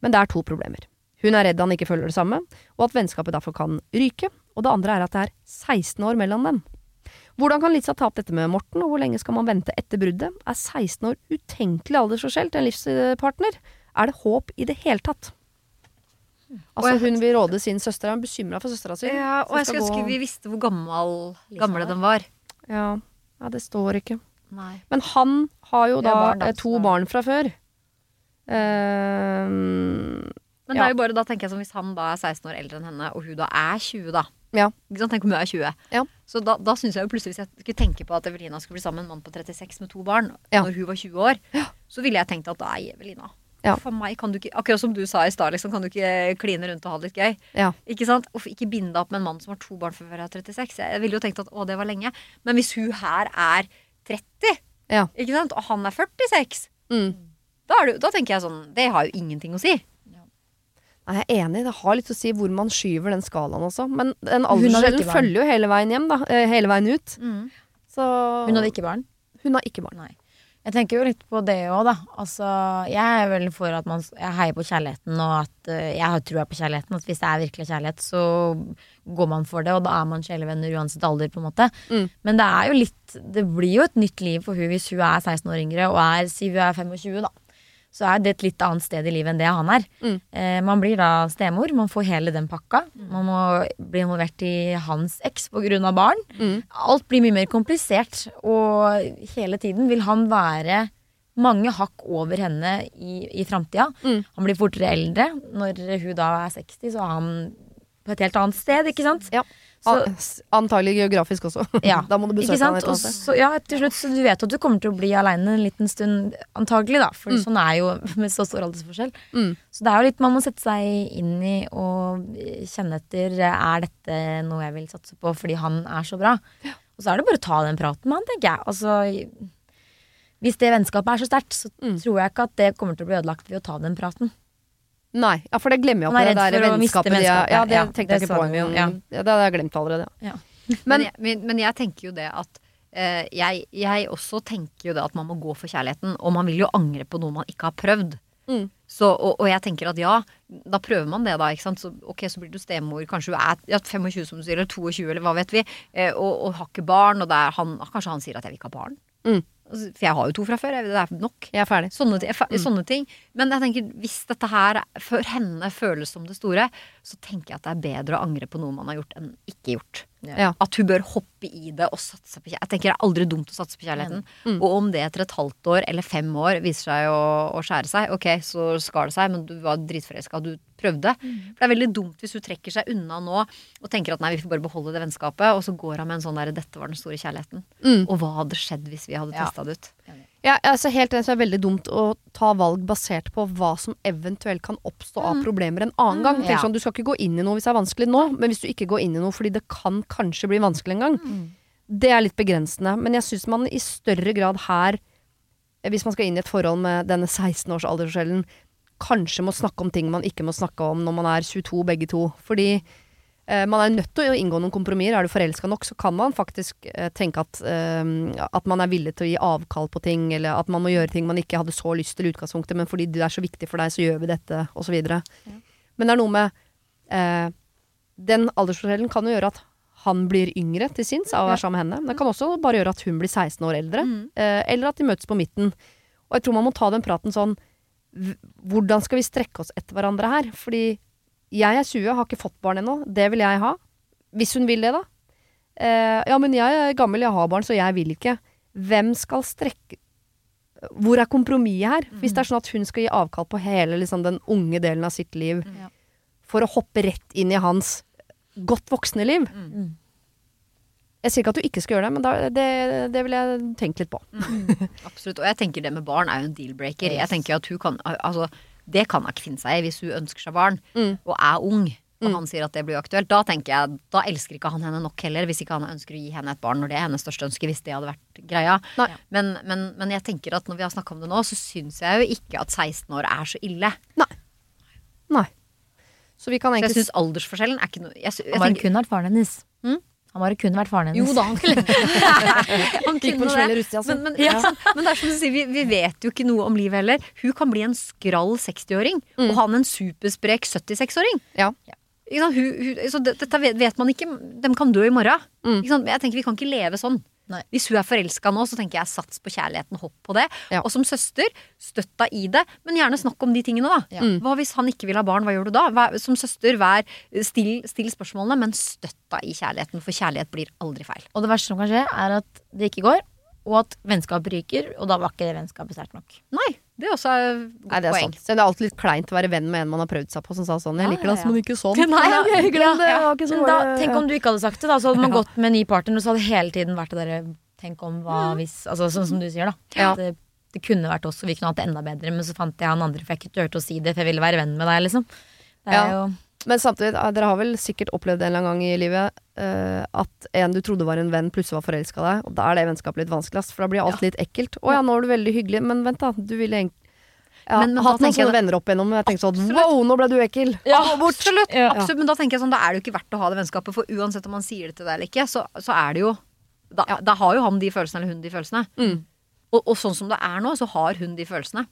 [SPEAKER 1] Men det er to problemer. Hun er redd han ikke føler det samme, og at vennskapet derfor kan ryke. Og det andre er at det er 16 år mellom dem. Hvordan kan Lisa ta opp dette med Morten, og hvor lenge skal man vente etter bruddet? Er 16 år utenkelig aldersforskjell til en livspartner? Er det håp i det hele tatt? Altså, hun vil råde sin søster, hun er bekymra for søstera si.
[SPEAKER 2] Ja, og jeg skulle ønske vi visste hvor gammel, gamle den var.
[SPEAKER 1] Ja. ja, det står ikke.
[SPEAKER 2] Nei.
[SPEAKER 1] Men han har jo da
[SPEAKER 4] barn, da,
[SPEAKER 1] eh, to barn fra før. Uh,
[SPEAKER 2] Men det er jo bare, da tenker jeg som hvis han da er 16 år eldre enn henne, og hun da er 20, da.
[SPEAKER 1] Ja.
[SPEAKER 2] Tenk om hun er 20.
[SPEAKER 1] Ja.
[SPEAKER 2] Så da, da syns jeg jo plutselig, hvis jeg skulle tenke på at Evelina skulle bli sammen med en mann på 36 med to barn,
[SPEAKER 1] Ja.
[SPEAKER 2] når hun var 20 år, så ville jeg tenkt at da er Evelina.
[SPEAKER 1] Ja.
[SPEAKER 2] For meg kan du ikke, akkurat som du sa i stad, liksom, kan du ikke kline rundt og ha det litt gøy.
[SPEAKER 1] Ja.
[SPEAKER 2] Ikke sant? Hvorfor ikke binde deg opp med en mann som har to barn før hun er 36? Jeg ville jo tenkt at å, det var lenge. Men hvis hun her er 30,
[SPEAKER 1] Ja.
[SPEAKER 2] ikke sant? og han er 46,
[SPEAKER 1] Mm.
[SPEAKER 2] da, er det, da tenker jeg sånn Det har jo ingenting å si.
[SPEAKER 1] Nei, jeg er enig, det har litt å si hvor man skyver den skalaen også. Men den aldersskjellen følger jo hele veien hjem, da. eh, Hele veien ut. Så
[SPEAKER 4] Hun hadde ikke barn?
[SPEAKER 1] Hun har ikke barn.
[SPEAKER 4] Nei. Jeg tenker jo litt på det òg, da. Altså, jeg er veldig for at man Jeg heier på kjærligheten, og at eh, jeg har trua på kjærligheten. At hvis det er virkelig kjærlighet, så går man for det, og da er man sjelevenner uansett alder, på en måte.
[SPEAKER 1] Mm.
[SPEAKER 4] Men det er jo litt Det blir jo et nytt liv for hun hvis hun er 16 år yngre, og er, si hun er 25, da. Så er det et litt annet sted i livet enn det han er.
[SPEAKER 1] Mm.
[SPEAKER 4] Eh, man blir da stemor, man får hele den pakka. Man må bli involvert i hans eks pga. barn.
[SPEAKER 1] Mm.
[SPEAKER 4] Alt blir mye mer komplisert, og hele tiden vil han være mange hakk over henne i, i framtida.
[SPEAKER 1] Mm.
[SPEAKER 4] Han blir fortere eldre. Når hun da er 60, så er han på et helt annet sted, ikke sant?
[SPEAKER 1] Ja. An- Antagelig geografisk også.
[SPEAKER 4] ja, *laughs*
[SPEAKER 1] da må du besøke han et annet sted.
[SPEAKER 4] ja, til slutt, så du vet at du kommer til å bli aleine en liten stund, antagelig, da. For
[SPEAKER 1] Mm.
[SPEAKER 4] sånn er jo *laughs* med så stor aldersforskjell.
[SPEAKER 1] Mm.
[SPEAKER 4] Så det er jo litt man må sette seg inn i og kjenne etter Er dette noe jeg vil satse på fordi han er så bra. Og så er det bare å ta den praten med han, tenker jeg. Altså, hvis det vennskapet er så sterkt, så
[SPEAKER 1] Mm.
[SPEAKER 4] tror jeg ikke at det kommer til å bli ødelagt ved å ta den praten.
[SPEAKER 1] Nei, ja, for det glemmer jeg
[SPEAKER 4] er
[SPEAKER 1] det der vennskapet. de er- Ja, det tenkte jeg ikke på
[SPEAKER 4] jo, ja.
[SPEAKER 1] Ja, det hadde jeg glemt allerede.
[SPEAKER 4] Ja. *laughs*
[SPEAKER 2] Men,
[SPEAKER 1] Men-
[SPEAKER 2] jeg, men, jeg tenker jo det at uh, jeg, jeg også tenker jo det at man må gå for kjærligheten. Og man vil jo angre på noe man ikke har prøvd.
[SPEAKER 1] Mm.
[SPEAKER 2] Så, og, og jeg tenker at ja, da prøver man det, da. ikke? Så, ok, så blir du stemor. Kanskje du er ja, 25 som du sier, eller 22, eller hva vet vi. Eh, og, og har ikke barn. Og er han, kanskje han sier at jeg vil ikke ha barn.
[SPEAKER 1] Mm.
[SPEAKER 2] Altså, For jeg har jo to fra før. Det er nok.
[SPEAKER 1] Jeg er ferdig.
[SPEAKER 2] Sånne, ti- mm. sånne ting. Men jeg tenker, hvis dette her for henne føles som det store, så tenker jeg at det er bedre å angre på noe man har gjort, enn ikke gjort.
[SPEAKER 1] Ja.
[SPEAKER 2] At hun bør hoppe i det og satse på kjærligheten. Jeg tenker det er aldri dumt å satse på kjærligheten.
[SPEAKER 1] Mm.
[SPEAKER 2] Og om det etter et halvt år eller fem år viser seg å, å skjære seg, ok, så skar det seg, men du var dritforelska, du prøvde.
[SPEAKER 1] Mm.
[SPEAKER 2] For det er veldig dumt hvis hun trekker seg unna nå og tenker at nei, vi får bare beholde det vennskapet, og så går hun med en sånn derre 'dette var den store kjærligheten'.
[SPEAKER 1] Mm.
[SPEAKER 2] Og hva hadde skjedd hvis vi hadde
[SPEAKER 4] Ja.
[SPEAKER 2] testa det ut?
[SPEAKER 1] Ja, altså helt enig, så er det veldig dumt å ta valg basert på hva som eventuelt kan oppstå av problemer en annen gang. Tenk
[SPEAKER 4] Ja.
[SPEAKER 1] sånn, Du skal ikke gå inn i noe hvis det er vanskelig nå, men hvis du ikke går inn i noe fordi det kan kanskje bli vanskelig en gang, det er litt begrensende. Men jeg syns man i større grad her hvis man skal inn i et forhold med denne 16 års aldersforskjellen, kanskje må snakke om ting man ikke må snakke om når man er 22 begge to. Fordi man er nødt til å inngå noen kompromisser. Er du forelska nok, så kan man faktisk eh, tenke at, eh, at man er villig til å gi avkall på ting, eller at man må gjøre ting man ikke hadde så lyst til i utgangspunktet, men fordi det er så viktig for deg, så gjør vi dette, osv. Men det er noe med eh, Den aldersforskjellen kan jo gjøre at han blir yngre til sinns av å være sammen med henne. Men det kan også bare gjøre at hun blir 16 år eldre.
[SPEAKER 2] Mm.
[SPEAKER 1] Eh, eller at de møtes på midten. Og jeg tror man må ta den praten sånn Hvordan skal vi strekke oss etter hverandre her? Fordi jeg er 20, har ikke fått barn ennå. Det vil jeg ha. Hvis hun vil det, da. Eh, ja, men jeg er gammel, jeg har barn, så jeg vil ikke. Hvem skal strekke Hvor er kompromisset her? Hvis det er sånn at hun skal gi avkall på hele liksom, den unge delen av sitt liv
[SPEAKER 4] mm.
[SPEAKER 1] for å hoppe rett inn i hans godt voksne liv.
[SPEAKER 4] Mm.
[SPEAKER 1] Jeg sier ikke at du ikke skal gjøre det, men da, det, det vil jeg tenke litt på. *laughs*
[SPEAKER 2] Absolutt. Og jeg tenker det med barn er jo en deal-breaker. Jeg tenker at hun kan Altså, det kan hun ikke finne seg i hvis hun ønsker seg barn
[SPEAKER 1] Mm.
[SPEAKER 2] og er ung. Og han sier at det blir aktuelt. Da tenker jeg, da elsker ikke han henne nok heller, hvis ikke han ønsker å gi henne et barn når det er hennes største ønske, hvis det hadde vært greia. Men, men, men jeg tenker at når vi har snakka om det nå, så syns jeg jo ikke at 16 år er så ille.
[SPEAKER 1] Nei. Så vi kan
[SPEAKER 2] Så jeg
[SPEAKER 1] egentlig
[SPEAKER 2] syns aldersforskjellen er ikke noe jeg, jeg,
[SPEAKER 4] jeg
[SPEAKER 2] tenker,
[SPEAKER 4] kun vært faren hennes.
[SPEAKER 2] Mm?
[SPEAKER 4] Han bare kunne vært faren hennes.
[SPEAKER 2] Jo da, han kunne *laughs* Han kunne det.
[SPEAKER 1] i russetida, altså.
[SPEAKER 2] Men, men, ja. men det er som du sier, vi, vi vet jo ikke noe om livet heller. Hun kan bli en skrall 60-åring, og han en supersprek 76-åring.
[SPEAKER 1] Ja.
[SPEAKER 2] Hun, hun, så dette vet, vet man ikke. De kan dø i morgen.
[SPEAKER 1] Mm.
[SPEAKER 2] Ikke sant? Jeg tenker Vi kan ikke leve sånn.
[SPEAKER 4] Nei.
[SPEAKER 2] Hvis hun er forelska nå, så tenker jeg sats på kjærligheten, hopp på det.
[SPEAKER 1] Ja.
[SPEAKER 2] Og som søster, støtt deg i det, men gjerne snakk om de tingene, da.
[SPEAKER 4] Ja.
[SPEAKER 1] Mm.
[SPEAKER 2] Hva hvis han ikke vil ha barn, hva gjør du da? Hva, som søster, vær still, still spørsmålene, men støtt deg i kjærligheten, for kjærlighet blir aldri feil.
[SPEAKER 4] Og det verste som kan skje, er at det ikke går, og at vennskapet ryker, og da var ikke det vennskapet sterkt nok.
[SPEAKER 2] Nei, det er også et godt
[SPEAKER 1] Nei, det er
[SPEAKER 2] poeng.
[SPEAKER 1] sant. Så det er alltid litt kleint å være venn med en man har prøvd seg på, som sa sånn 'Jeg
[SPEAKER 4] Ja,
[SPEAKER 1] liker
[SPEAKER 4] ja,
[SPEAKER 1] deg, men ikke sånn'.
[SPEAKER 2] Nei,
[SPEAKER 4] Ja,
[SPEAKER 1] glem det,
[SPEAKER 4] ja.
[SPEAKER 1] det ikke så
[SPEAKER 4] da, tenk om du ikke hadde sagt det, da. Så hadde man *laughs* gått med en ny partner, og så hadde hele tiden vært det derre Tenk om hva hvis Altså sånn som du sier, da.
[SPEAKER 1] Ja.
[SPEAKER 4] Det, det kunne vært oss, og vi kunne hatt det enda bedre, men så fant jeg han andre, for jeg ikke turte å si det, for jeg ville være venn med deg, liksom. Det er
[SPEAKER 1] Ja.
[SPEAKER 4] jo
[SPEAKER 1] Men samtidig, eh, dere har vel sikkert opplevd en eller annen gang i livet uh, at en du trodde var en venn, plutselig var forelska deg. Og da er det vennskapet litt vanskeligst, for da blir alt litt ekkelt. Å ja, nå er du veldig hyggelig, men vent da, du ville egentlig har
[SPEAKER 2] Men- men
[SPEAKER 1] hatt noen sånne venner opp igjennom, jeg tenkte sånn
[SPEAKER 2] Absolutt.
[SPEAKER 1] wow, nå ble du ekkel.
[SPEAKER 2] Absolutt,
[SPEAKER 4] Ja.
[SPEAKER 2] absolutt. Men da tenker jeg sånn, da er det jo ikke verdt å ha det vennskapet. For uansett om han sier det til deg eller ikke, så, så er det jo da, da har jo han de følelsene eller hun de følelsene.
[SPEAKER 1] Mm.
[SPEAKER 2] Og, og sånn som det er nå, så har hun de følelsene.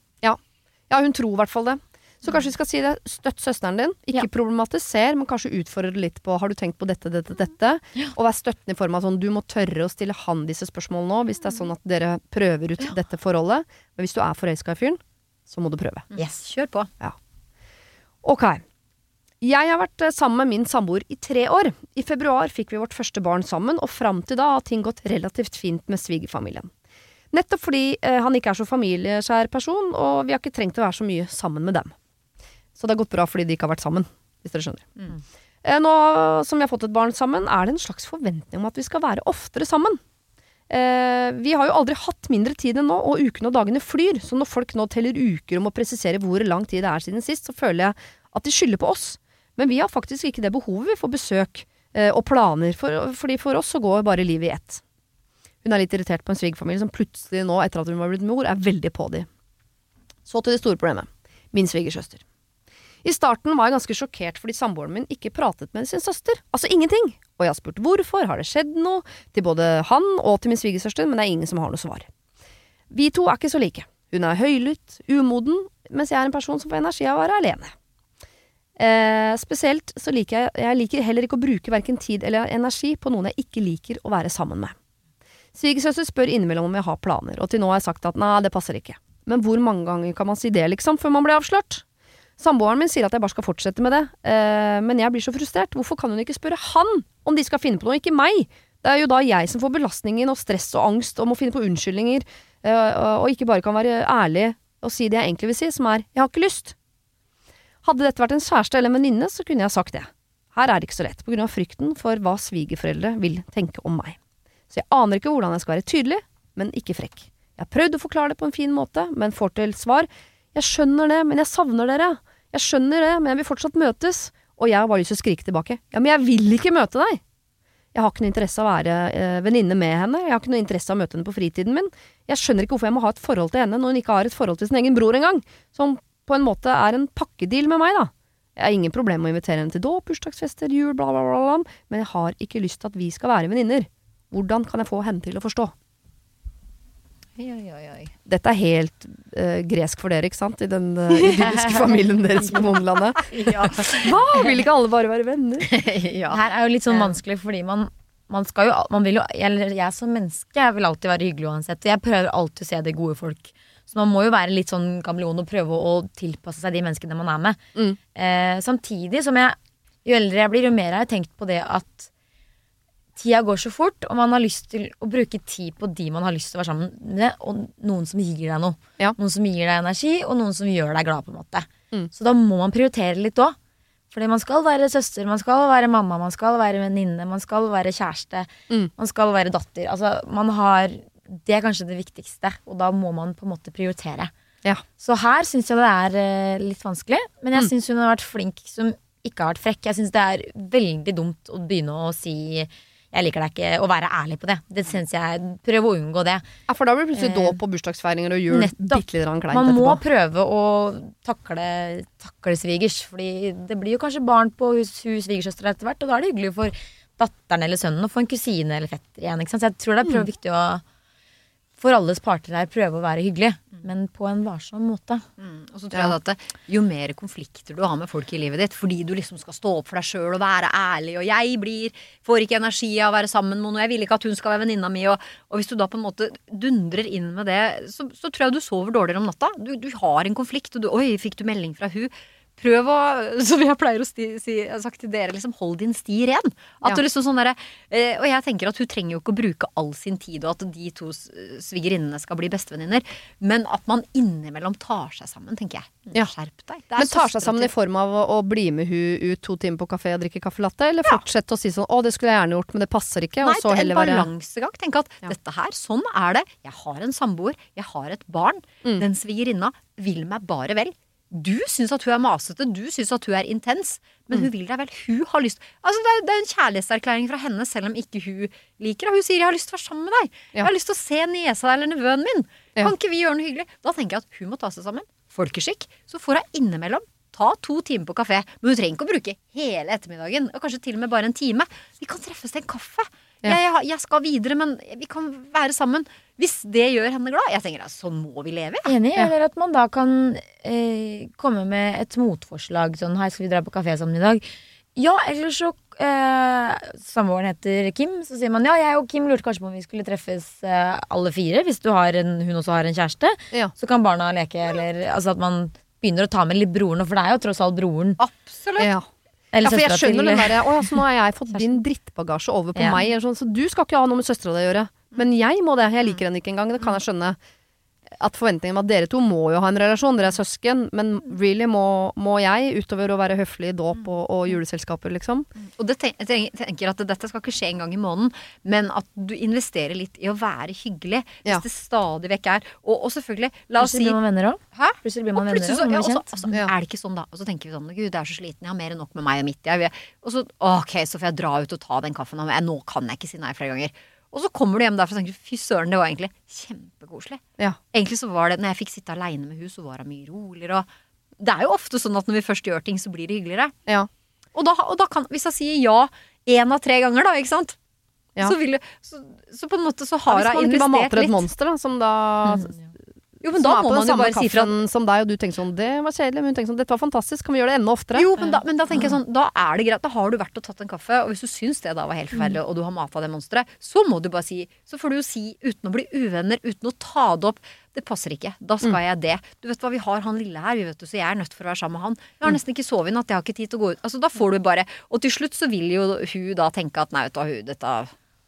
[SPEAKER 1] Ja, hun tror i hvert fall det. Så kanskje vi skal si det. Støtt søsteren din. Ikke
[SPEAKER 4] Ja.
[SPEAKER 1] problematiser, men kanskje utfordre litt på Har du tenkt på dette, dette, dette? Og vær støttende i form av sånn Du må tørre å stille han disse spørsmålene nå, hvis det er sånn at dere prøver ut dette forholdet. Men hvis du er forelska i fyren, så må du prøve.
[SPEAKER 4] Yes.
[SPEAKER 2] Kjør på.
[SPEAKER 1] Ok. Jeg har vært eh, sammen med min samboer i tre år. I februar fikk vi vårt første barn sammen, og fram til da har ting gått relativt fint med svigerfamilien. Nettopp fordi eh, han ikke er så familieskjær person, og vi har ikke trengt å være så mye sammen med dem. Så det har gått bra fordi de ikke har vært sammen, hvis dere skjønner.
[SPEAKER 2] Mm.
[SPEAKER 1] Eh, nå som vi har fått et barn sammen, er det en slags forventning om at vi skal være oftere sammen. Eh, vi har jo aldri hatt mindre tid enn nå, og ukene og dagene flyr. Så når folk nå teller uker om å presisere hvor lang tid det er siden sist, så føler jeg at de skylder på oss. Men vi har faktisk ikke det behovet vi får besøk eh, og planer, for, fordi for oss så går bare livet i ett. Hun er litt irritert på en svigerfamilie som plutselig nå, etter at hun var blitt mor, er veldig på de. Så til det store problemet. Min svigersøster. I starten var jeg ganske sjokkert fordi samboeren min ikke pratet med sin søster. Altså ingenting. Og jeg har spurt hvorfor, har det skjedd noe? Til både han og til min svigersøster, men det er ingen som har noe svar. Vi to er ikke så like. Hun er høylytt, umoden, mens jeg er en person som får energi av å være alene. Eh, spesielt så liker jeg Jeg liker heller ikke å bruke verken tid eller energi på noen jeg ikke liker å være sammen med. Svigersøster spør innimellom om jeg har planer, og til nå har jeg sagt at nei, det passer ikke. Men hvor mange ganger kan man si det, liksom, før man blir avslørt? Samboeren min sier at jeg bare skal fortsette med det, eh, men jeg blir så frustrert. Hvorfor kan hun ikke spørre han om de skal finne på noe, ikke meg? Det er jo da jeg som får belastningen og stress og angst og må finne på unnskyldninger, eh, og ikke bare kan være ærlig og si det jeg egentlig vil si, som er 'jeg har ikke lyst'. Hadde dette vært en kjæreste eller en venninne, så kunne jeg sagt det. Her er det ikke så lett, på grunn av frykten for hva svigerforeldre vil tenke om meg. Så jeg aner ikke hvordan jeg skal være tydelig, men ikke frekk. Jeg har prøvd å forklare det på en fin måte, men får til svar 'jeg skjønner det, men jeg savner dere'. Jeg skjønner det, men jeg vil fortsatt møtes. Og jeg har bare lyst til å skrike tilbake 'ja, men jeg vil ikke møte deg'. Jeg har ikke noe interesse av å være eh, venninne med henne. Jeg har ikke noe interesse av å møte henne på fritiden min. Jeg skjønner ikke hvorfor jeg må ha et forhold til henne når hun ikke har et forhold til sin egen bror engang. Som på en måte er en pakkedeal med meg, da. Jeg har ingen problem med å invitere henne til dåp, bursdagsfester, jul, bla, bla, bla, bla, men jeg har ikke lyst til at vi skal være venninner. Hvordan kan jeg få henne til å forstå?
[SPEAKER 2] Oi, oi, oi.
[SPEAKER 1] Dette er helt uh, gresk for dere, ikke sant? I den uh, idylliske *laughs* familien deres på Månelandet. *laughs*
[SPEAKER 2] Ja.
[SPEAKER 1] Hva? Vil ikke alle bare være venner? *laughs*
[SPEAKER 2] ja.
[SPEAKER 4] Her er jo litt sånn vanskelig fordi man, man skal jo man vil jo, jeg, Jeg som menneske jeg vil alltid være hyggelig uansett. Og jeg prøver alltid å se det gode folk. Så man må jo være litt sånn kameleon og prøve å tilpasse seg de menneskene man er med.
[SPEAKER 1] Mm.
[SPEAKER 4] Eh, samtidig som jeg Jo eldre jeg blir, jo mer har jeg tenkt på det at tida går så fort, og man har lyst til å bruke tid på de man har lyst til å være sammen med, og noen som gir deg noe.
[SPEAKER 1] Ja.
[SPEAKER 4] Noen som gir deg energi, og noen som gjør deg glad, på en måte.
[SPEAKER 1] Mm.
[SPEAKER 4] Så da må man prioritere litt òg. Fordi man skal være søster, man skal være mamma, man skal være venninne, man skal være kjæreste,
[SPEAKER 1] Mm.
[SPEAKER 4] man skal være datter. Altså, man har Det er kanskje det viktigste, og da må man på en måte prioritere.
[SPEAKER 1] Ja.
[SPEAKER 4] Så her syns jeg det er eh, litt vanskelig, men jeg
[SPEAKER 1] Mm.
[SPEAKER 4] syns hun har vært flink som ikke har vært frekk. Jeg syns det er veldig dumt å begynne å si jeg liker deg ikke, å være ærlig på det. Det synes jeg, Prøv å unngå det.
[SPEAKER 1] Ja, for da blir det plutselig
[SPEAKER 4] Eh,
[SPEAKER 1] dåp på bursdagsfeiringer og jul bitte litt kleint
[SPEAKER 4] Man må
[SPEAKER 1] etterpå.
[SPEAKER 4] prøve å takle, takle svigers, Fordi det blir jo kanskje barn på hus, hus svigersøster etter hvert, og da er det hyggelig for datteren eller sønnen å få en kusine eller fetter igjen. Ikke sant? Så jeg tror det er prøv, viktig å for alles parter her prøve å være hyggelig, men på en varsom måte.
[SPEAKER 2] Mm, og så tror jeg at jo mer konflikter du har med folk i livet ditt, fordi du liksom skal stå opp for deg sjøl og være ærlig, og jeg blir, får ikke energi av å være sammen med noen, jeg vil ikke at hun skal være venninna mi, og, og hvis du da på en måte dundrer inn med det, så, så tror jeg du sover dårligere om natta. Du, du har en konflikt, og du Oi, fikk du melding fra hun? Prøv å, *laughs* som jeg pleier å si, jeg har sagt til dere, liksom hold din sti ren. At
[SPEAKER 1] Ja.
[SPEAKER 2] du liksom sånn der, eh, Og jeg tenker at hun trenger jo ikke å bruke all sin tid, og at de to svigerinnene skal bli bestevenninner, men at man innimellom tar seg sammen, tenker jeg.
[SPEAKER 1] Ja.
[SPEAKER 2] Skjerp deg.
[SPEAKER 1] Men tar seg sammen i form av å, å bli med hun ut to timer på kafé og drikke caffè latte, eller fortsette å si sånn 'Å, det skulle jeg gjerne gjort, men det passer ikke', og
[SPEAKER 2] Nei,
[SPEAKER 1] så
[SPEAKER 2] det er
[SPEAKER 1] heller
[SPEAKER 2] en balansegang. Tenk at
[SPEAKER 1] Ja.
[SPEAKER 2] dette her, sånn er det. Jeg har en samboer, jeg har et barn.
[SPEAKER 1] Mm.
[SPEAKER 2] Den svigerinna vil meg bare vel. Du syns at hun er masete, du syns at hun er intens, men
[SPEAKER 1] Mm.
[SPEAKER 2] hun vil deg vel. Hun har lyst Altså, det er, det er en kjærlighetserklæring fra henne, selv om ikke hun liker det. Hun sier 'jeg har lyst til å være sammen med deg'.
[SPEAKER 1] Ja.
[SPEAKER 2] Jeg har lyst til å se niesa eller nevøen min.
[SPEAKER 1] Ja.
[SPEAKER 2] Kan ikke vi gjøre noe hyggelig? Da tenker jeg at hun må ta seg sammen. Folkeskikk. Så får hun innimellom ta to timer på kafé. Men hun trenger ikke å bruke hele ettermiddagen, og kanskje til og med bare en time. Vi kan treffes til en kaffe.
[SPEAKER 1] Ja.
[SPEAKER 2] Jeg, jeg, jeg skal videre, men vi kan være sammen. Hvis det gjør henne glad. Jeg tenker at sånn må vi leve. Ja.
[SPEAKER 4] Enig, eller at man da kan eh, komme med et motforslag. Sånn, hei, skal vi dra på kafé sammen i dag? Ja, eller så eh, Samboeren heter Kim, så sier man ja, jeg og Kim lurte kanskje på om vi skulle treffes eh, alle fire. Hvis du har en, hun også har en kjæreste.
[SPEAKER 1] Ja.
[SPEAKER 4] Så kan barna leke, eller altså at man begynner å ta med litt broren, for det er jo tross alt broren.
[SPEAKER 2] Absolutt.
[SPEAKER 1] Ja. Ja, for jeg skjønner
[SPEAKER 4] til
[SPEAKER 1] den derre Å ja, så nå har jeg fått din drittbagasje over på
[SPEAKER 4] Ja.
[SPEAKER 1] meg, sånn, så du skal ikke ha noe med søstera di å gjøre. Men jeg må det. Jeg liker henne ikke engang. Det kan jeg skjønne. At forventningen om at dere to må jo ha en relasjon, dere er søsken, men really må, må jeg, utover å være høflig i dåp og, og juleselskaper, liksom.
[SPEAKER 2] Og det ten jeg tenker- tenker at dette skal ikke skje en gang i måneden, men at du investerer litt i å være hyggelig. Hvis
[SPEAKER 1] Ja.
[SPEAKER 2] det stadig vekk er. Og, og selvfølgelig, la oss
[SPEAKER 4] Plutselig
[SPEAKER 2] si
[SPEAKER 4] blir man venner òg. Plutselig blir
[SPEAKER 2] Og
[SPEAKER 4] man venner
[SPEAKER 2] plutselig
[SPEAKER 4] òg.
[SPEAKER 2] ja,
[SPEAKER 4] altså,
[SPEAKER 2] altså,
[SPEAKER 1] Ja.
[SPEAKER 2] er det ikke sånn, da? Og så tenker vi sånn Gud, jeg er så sliten, jeg har mer enn nok med meg og mitt. Jeg, og så ok, så får jeg dra ut og ta den kaffen. Nå kan jeg ikke si nei flere ganger. Og så kommer du hjem derfra og tenker fy søren, det var egentlig kjempekoselig.
[SPEAKER 1] Ja.
[SPEAKER 2] Egentlig så var det, når jeg fikk sitte aleine med hun, så var hun mye roligere. Og det er jo ofte sånn at når vi først gjør ting, så blir det hyggeligere.
[SPEAKER 1] Ja.
[SPEAKER 2] Og da, og da kan, hvis jeg sier ja én av tre ganger, da, ikke sant?
[SPEAKER 1] Ja.
[SPEAKER 2] Så, vil, så, så på en måte så har
[SPEAKER 1] hvis man ikke bare mater et
[SPEAKER 2] litt.
[SPEAKER 1] monster, da, som da
[SPEAKER 2] Jo, men da må man jo bare si fra.
[SPEAKER 1] som deg, og du tenker sånn Det var kjedelig, men hun tenker sånn Dette var fantastisk, kan vi gjøre det enda oftere?
[SPEAKER 2] Jo, men da, men da tenker jeg sånn, da er det greit. Da har du vært og tatt en kaffe, og hvis du syns det da var helt forferdelig, og du har mata det monsteret, så må du bare si Så får du jo si, uten å bli uvenner, uten å ta det opp Det passer ikke. Da skal jeg det. Du vet hva, vi har han lille her, vi vet du, så jeg er nødt for å være sammen med han. Jeg har nesten ikke sovet i natt, jeg har ikke tid til å gå ut. Altså, da får du bare Og til slutt så vil jo hun da tenke at nei, vet du hva, hun, dette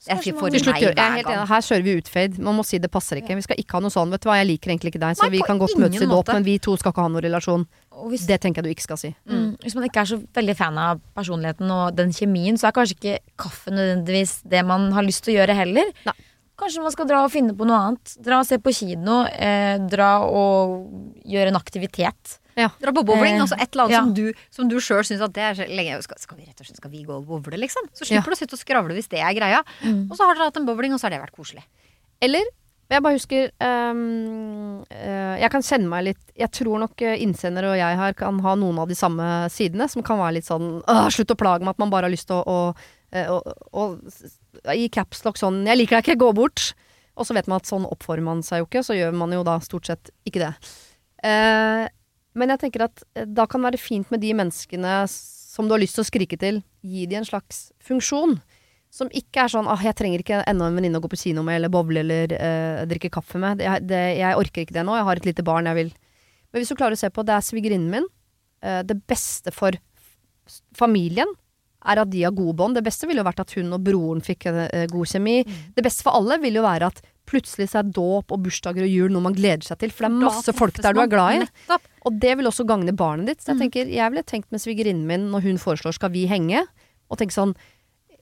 [SPEAKER 2] Jeg får
[SPEAKER 1] Til slutt, jeg er
[SPEAKER 2] hver
[SPEAKER 1] helt
[SPEAKER 2] gang.
[SPEAKER 1] enig. Her kjører vi utfade. Man må si det passer ikke. Vi skal ikke ha noe sånn. Vet du hva, jeg liker egentlig ikke deg, så
[SPEAKER 2] Nei,
[SPEAKER 1] vi kan godt møtes i dåp, men vi to skal ikke ha noen relasjon.
[SPEAKER 4] Og hvis,
[SPEAKER 1] Det tenker jeg du ikke skal si.
[SPEAKER 4] mm, hvis man ikke er så veldig fan av personligheten og den kjemien, så er kanskje ikke kaffe nødvendigvis det man har lyst til å gjøre heller.
[SPEAKER 1] Nei.
[SPEAKER 4] Kanskje man skal dra og finne på noe annet. Dra og se på kino. Eh, dra og gjøre en aktivitet.
[SPEAKER 1] Ja.
[SPEAKER 2] Dra på bowling.
[SPEAKER 4] Eh,
[SPEAKER 2] altså et eller annet
[SPEAKER 4] ja.
[SPEAKER 2] som du, som du sjøl syns at det er så lenge skal, skal vi rett og slett skal vi gå og bowle, liksom? Så slipper du å sitte og skravle hvis det er greia.
[SPEAKER 4] Mm.
[SPEAKER 2] Og så har dere hatt en bowling, og så har det vært koselig.
[SPEAKER 1] Eller jeg bare husker um, uh, Jeg kan kjenne meg litt Jeg tror nok eh, innsender og jeg her kan ha noen av de samme sidene, som kan være litt sånn slutt å plage meg at man bare har lyst til å, å, å, å I capslock sånn 'Jeg liker deg ikke, gå bort'. Og så vet man at sånn oppfører man seg jo ikke, så gjør man jo da stort sett ikke det. Eh, men jeg tenker at eh, da kan det være fint med de menneskene som du har lyst til å skrike til. Gi de en slags funksjon. Som ikke er sånn ah, 'jeg trenger ikke enda en venninne å gå på kino med', eller bowle eller eh, drikke kaffe med. Det, det, jeg orker ikke det nå, jeg har et lite barn jeg vil Men hvis du klarer å se på det er svigerinnen min. eh, det beste for familien er at de har gode bånd. Det beste ville jo vært at hun og broren fikk eh, god kjemi. Det beste for alle ville jo være at plutselig så er dåp og bursdager og jul noe man gleder seg til. For det er masse folk der du er glad i.
[SPEAKER 2] Nettopp.
[SPEAKER 1] Og det vil også gagne barnet ditt. Så jeg tenker, jeg ville tenkt med svigerinnen min når hun foreslår skal vi henge, og tenke sånn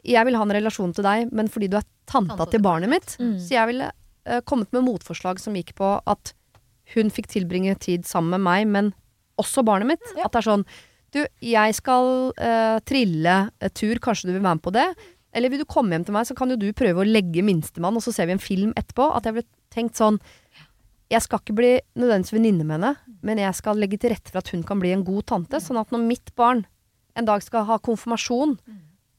[SPEAKER 1] Jeg vil ha en relasjon til deg, men fordi du er tanta
[SPEAKER 2] Tanta
[SPEAKER 1] til
[SPEAKER 2] til
[SPEAKER 1] barnet mitt.
[SPEAKER 4] Mm.
[SPEAKER 1] Så jeg ville eh, kommet med motforslag som gikk på at hun fikk tilbringe tid sammen med meg, men også barnet mitt. At det er sånn Du, jeg skal uh, trille uh, tur, kanskje du vil være med på det? Eller vil du komme hjem til meg, så kan jo du prøve å legge minstemann, og så ser vi en film etterpå. At jeg ble tenkt sånn Jeg skal ikke bli nødvendigvis venninne med henne, men jeg skal legge til rette for at hun kan bli en god tante. Sånn at når mitt barn en dag skal ha konfirmasjon,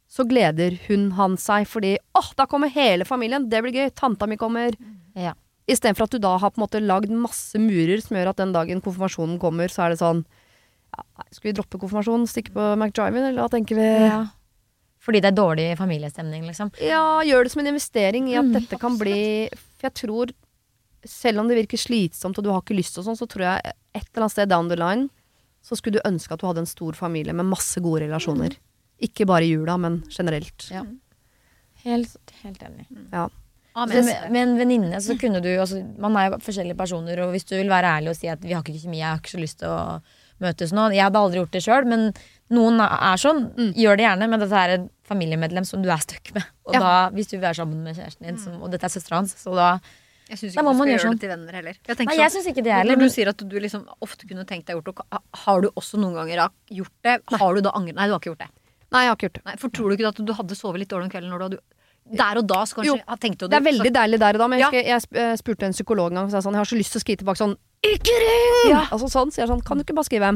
[SPEAKER 1] så gleder hun han seg fordi åh, da kommer hele familien, det blir gøy, tanta mi kommer.
[SPEAKER 4] Ja.
[SPEAKER 1] Istedenfor at du da har på en måte lagd masse murer som gjør at den dagen konfirmasjonen kommer, så er det sånn ja, Skal vi droppe konfirmasjonen, stikke på McDriven, eller hva tenker vi?
[SPEAKER 4] Ja. Fordi det er dårlig familiestemning, liksom.
[SPEAKER 1] Ja, gjør det som en investering i at
[SPEAKER 4] Mm,
[SPEAKER 1] dette kan bli For jeg tror, selv om det virker slitsomt og du har ikke lyst og sånn, så tror jeg et eller annet sted down the line så skulle du ønske at du hadde en stor familie med masse gode relasjoner. Ikke bare i jula, men generelt.
[SPEAKER 4] Ja. Helt, helt enig.
[SPEAKER 1] Ja.
[SPEAKER 2] Amen.
[SPEAKER 4] Men med en venninne så kunne du altså, Man er jo forskjellige personer, og hvis du vil være ærlig og si at vi har ikke kjemi, jeg har ikke så lyst til å møtes nå Jeg hadde aldri gjort det sjøl, men noen er sånn. Gjør det gjerne, men dette er et familiemedlem som du er stuck med. Og
[SPEAKER 1] Ja.
[SPEAKER 4] da, hvis du vil være sammen med kjæresten din, som, og dette er søstera hans, så da
[SPEAKER 2] Jeg syns ikke du skal
[SPEAKER 4] gjøre sånn.
[SPEAKER 2] det til venner heller. Jeg
[SPEAKER 4] Nei,
[SPEAKER 2] sånn-
[SPEAKER 4] jeg syns ikke det heller.
[SPEAKER 2] Når du sier at du liksom ofte kunne tenkt deg gjort det, har du også noen ganger gjort det? Har du da angret? Nei, du har ikke gjort det.
[SPEAKER 1] Nei, jeg har ikke gjort det.
[SPEAKER 2] Nei, for tror du ikke at du hadde sovet litt dårlig om kvelden når du hadde Der og da så kanskje
[SPEAKER 1] Jo, Det er veldig deilig der og da, men jeg,
[SPEAKER 2] Ja.
[SPEAKER 1] jeg eh, spurte en psykolog en gang, og sa sånn, jeg har så lyst til å skrive tilbake sånn Ikke ring!
[SPEAKER 2] Ja.
[SPEAKER 1] Altså sånn, så jeg er sånn, kan du ikke bare skrive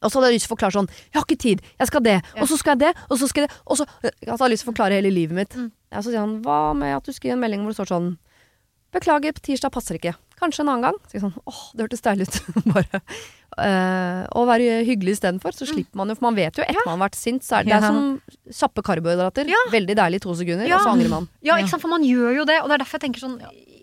[SPEAKER 1] Og så hadde jeg lyst til å forklare sånn Jeg har ikke tid, jeg skal det, og så skal jeg det, og så skal jeg det Og så Jeg hadde lyst til å forklare hele livet mitt.
[SPEAKER 2] Mm.
[SPEAKER 1] Ja, så sier han hva med at du skriver en melding hvor det står sånn Beklager, på tirsdag passer ikke. Kanskje en annen gang. Så jeg sånn, åh, det hørtes deilig ut. *laughs* Bare eh, Å være hyggelig istedenfor, så slipper man jo For man vet jo etter man har vært sint, så er det, det er som kjappe karbohydrater.
[SPEAKER 2] Ja.
[SPEAKER 1] Veldig deilig i to sekunder,
[SPEAKER 2] Ja.
[SPEAKER 1] og så angrer man.
[SPEAKER 2] Ja, ikke sant, for man gjør jo det. Og det er derfor jeg tenker sånn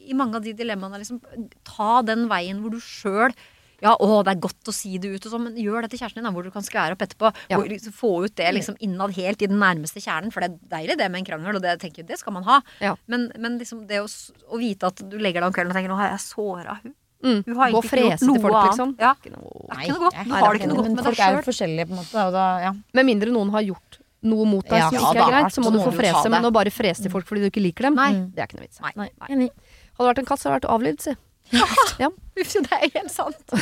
[SPEAKER 2] I mange av de dilemmaene liksom, Ta den veien hvor du sjøl ja, å, det er godt å si det ut, og sånn, men gjør det til kjæresten din, da, hvor du kan skvære opp etterpå.
[SPEAKER 1] Ja.
[SPEAKER 2] Hvor, liksom, få ut det liksom innad helt i den nærmeste kjernen, for det er deilig det med en krangel, og det, tenker, jeg, det skal man ha.
[SPEAKER 1] Ja.
[SPEAKER 2] Men, men liksom det å, å vite at du legger deg om kvelden og tenker 'nå har jeg såra hun'.
[SPEAKER 1] Mm.
[SPEAKER 2] Hun har egentlig ikke gjort noe
[SPEAKER 1] folk,
[SPEAKER 2] annet.
[SPEAKER 1] liksom.
[SPEAKER 2] Ja. Det er ikke noe godt. Du har det ikke noe godt med
[SPEAKER 4] men
[SPEAKER 2] sjøl.
[SPEAKER 4] folk er jo forskjellige, på en måte. Da, ja.
[SPEAKER 1] Med mindre noen har gjort noe mot deg som ikke er greit, så må du få frese. Men å bare frese til folk fordi du ikke liker dem,
[SPEAKER 2] Nei.
[SPEAKER 1] det er ikke noe vits.
[SPEAKER 2] Nei.
[SPEAKER 4] Nei, enig.
[SPEAKER 1] Hadde det vært en katt, så hadde det vært avlivd, si. Ja. *laughs*
[SPEAKER 2] Uff, det er helt sant. *laughs*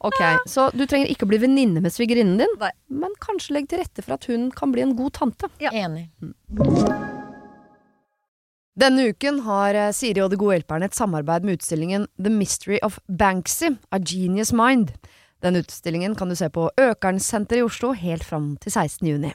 [SPEAKER 1] Ok, Så du trenger ikke å bli venninne med svigerinnen din,
[SPEAKER 2] Nei.
[SPEAKER 1] men kanskje legge til rette for at hun kan bli en god tante.
[SPEAKER 2] Ja.
[SPEAKER 4] Enig.
[SPEAKER 1] Denne uken har eh, Siri og De gode hjelperne et samarbeid med utstillingen The Mystery of Banksy, A Genius Mind. Den utstillingen kan du se på Økernsenteret i Oslo helt fram til 16. juni.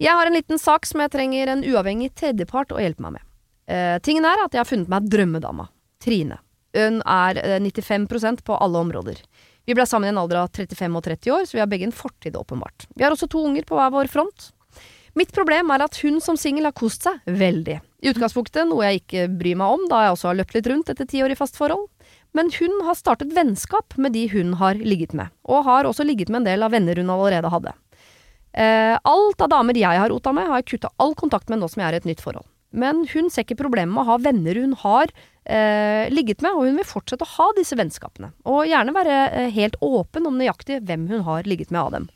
[SPEAKER 1] Jeg har en liten sak som jeg trenger en uavhengig tredjepart å hjelpe meg med. Uh, tingen er at jeg har funnet meg drømmedama. Trine. Hun er eh, 95% på alle områder. Vi ble sammen i en alder av 35 og 30 år, så vi har begge en fortid, åpenbart. Vi har også to unger på hver vår front. Mitt problem er at hun som singel har kost seg veldig. I utgangspunktet noe jeg ikke bryr meg om, da jeg også har løpt litt rundt etter ti år i fast forhold. Men hun har startet vennskap med de hun har ligget med, og har også ligget med en del av venner hun allerede hadde. Eh, alt av damer jeg har rota med, har jeg kutta all kontakt med nå som jeg er i et nytt forhold. Men hun ser ikke problemet med å ha venner hun har eh, ligget med, og hun vil fortsette å ha disse vennskapene. Og gjerne være eh, helt åpen om nøyaktig hvem hun har ligget med av dem.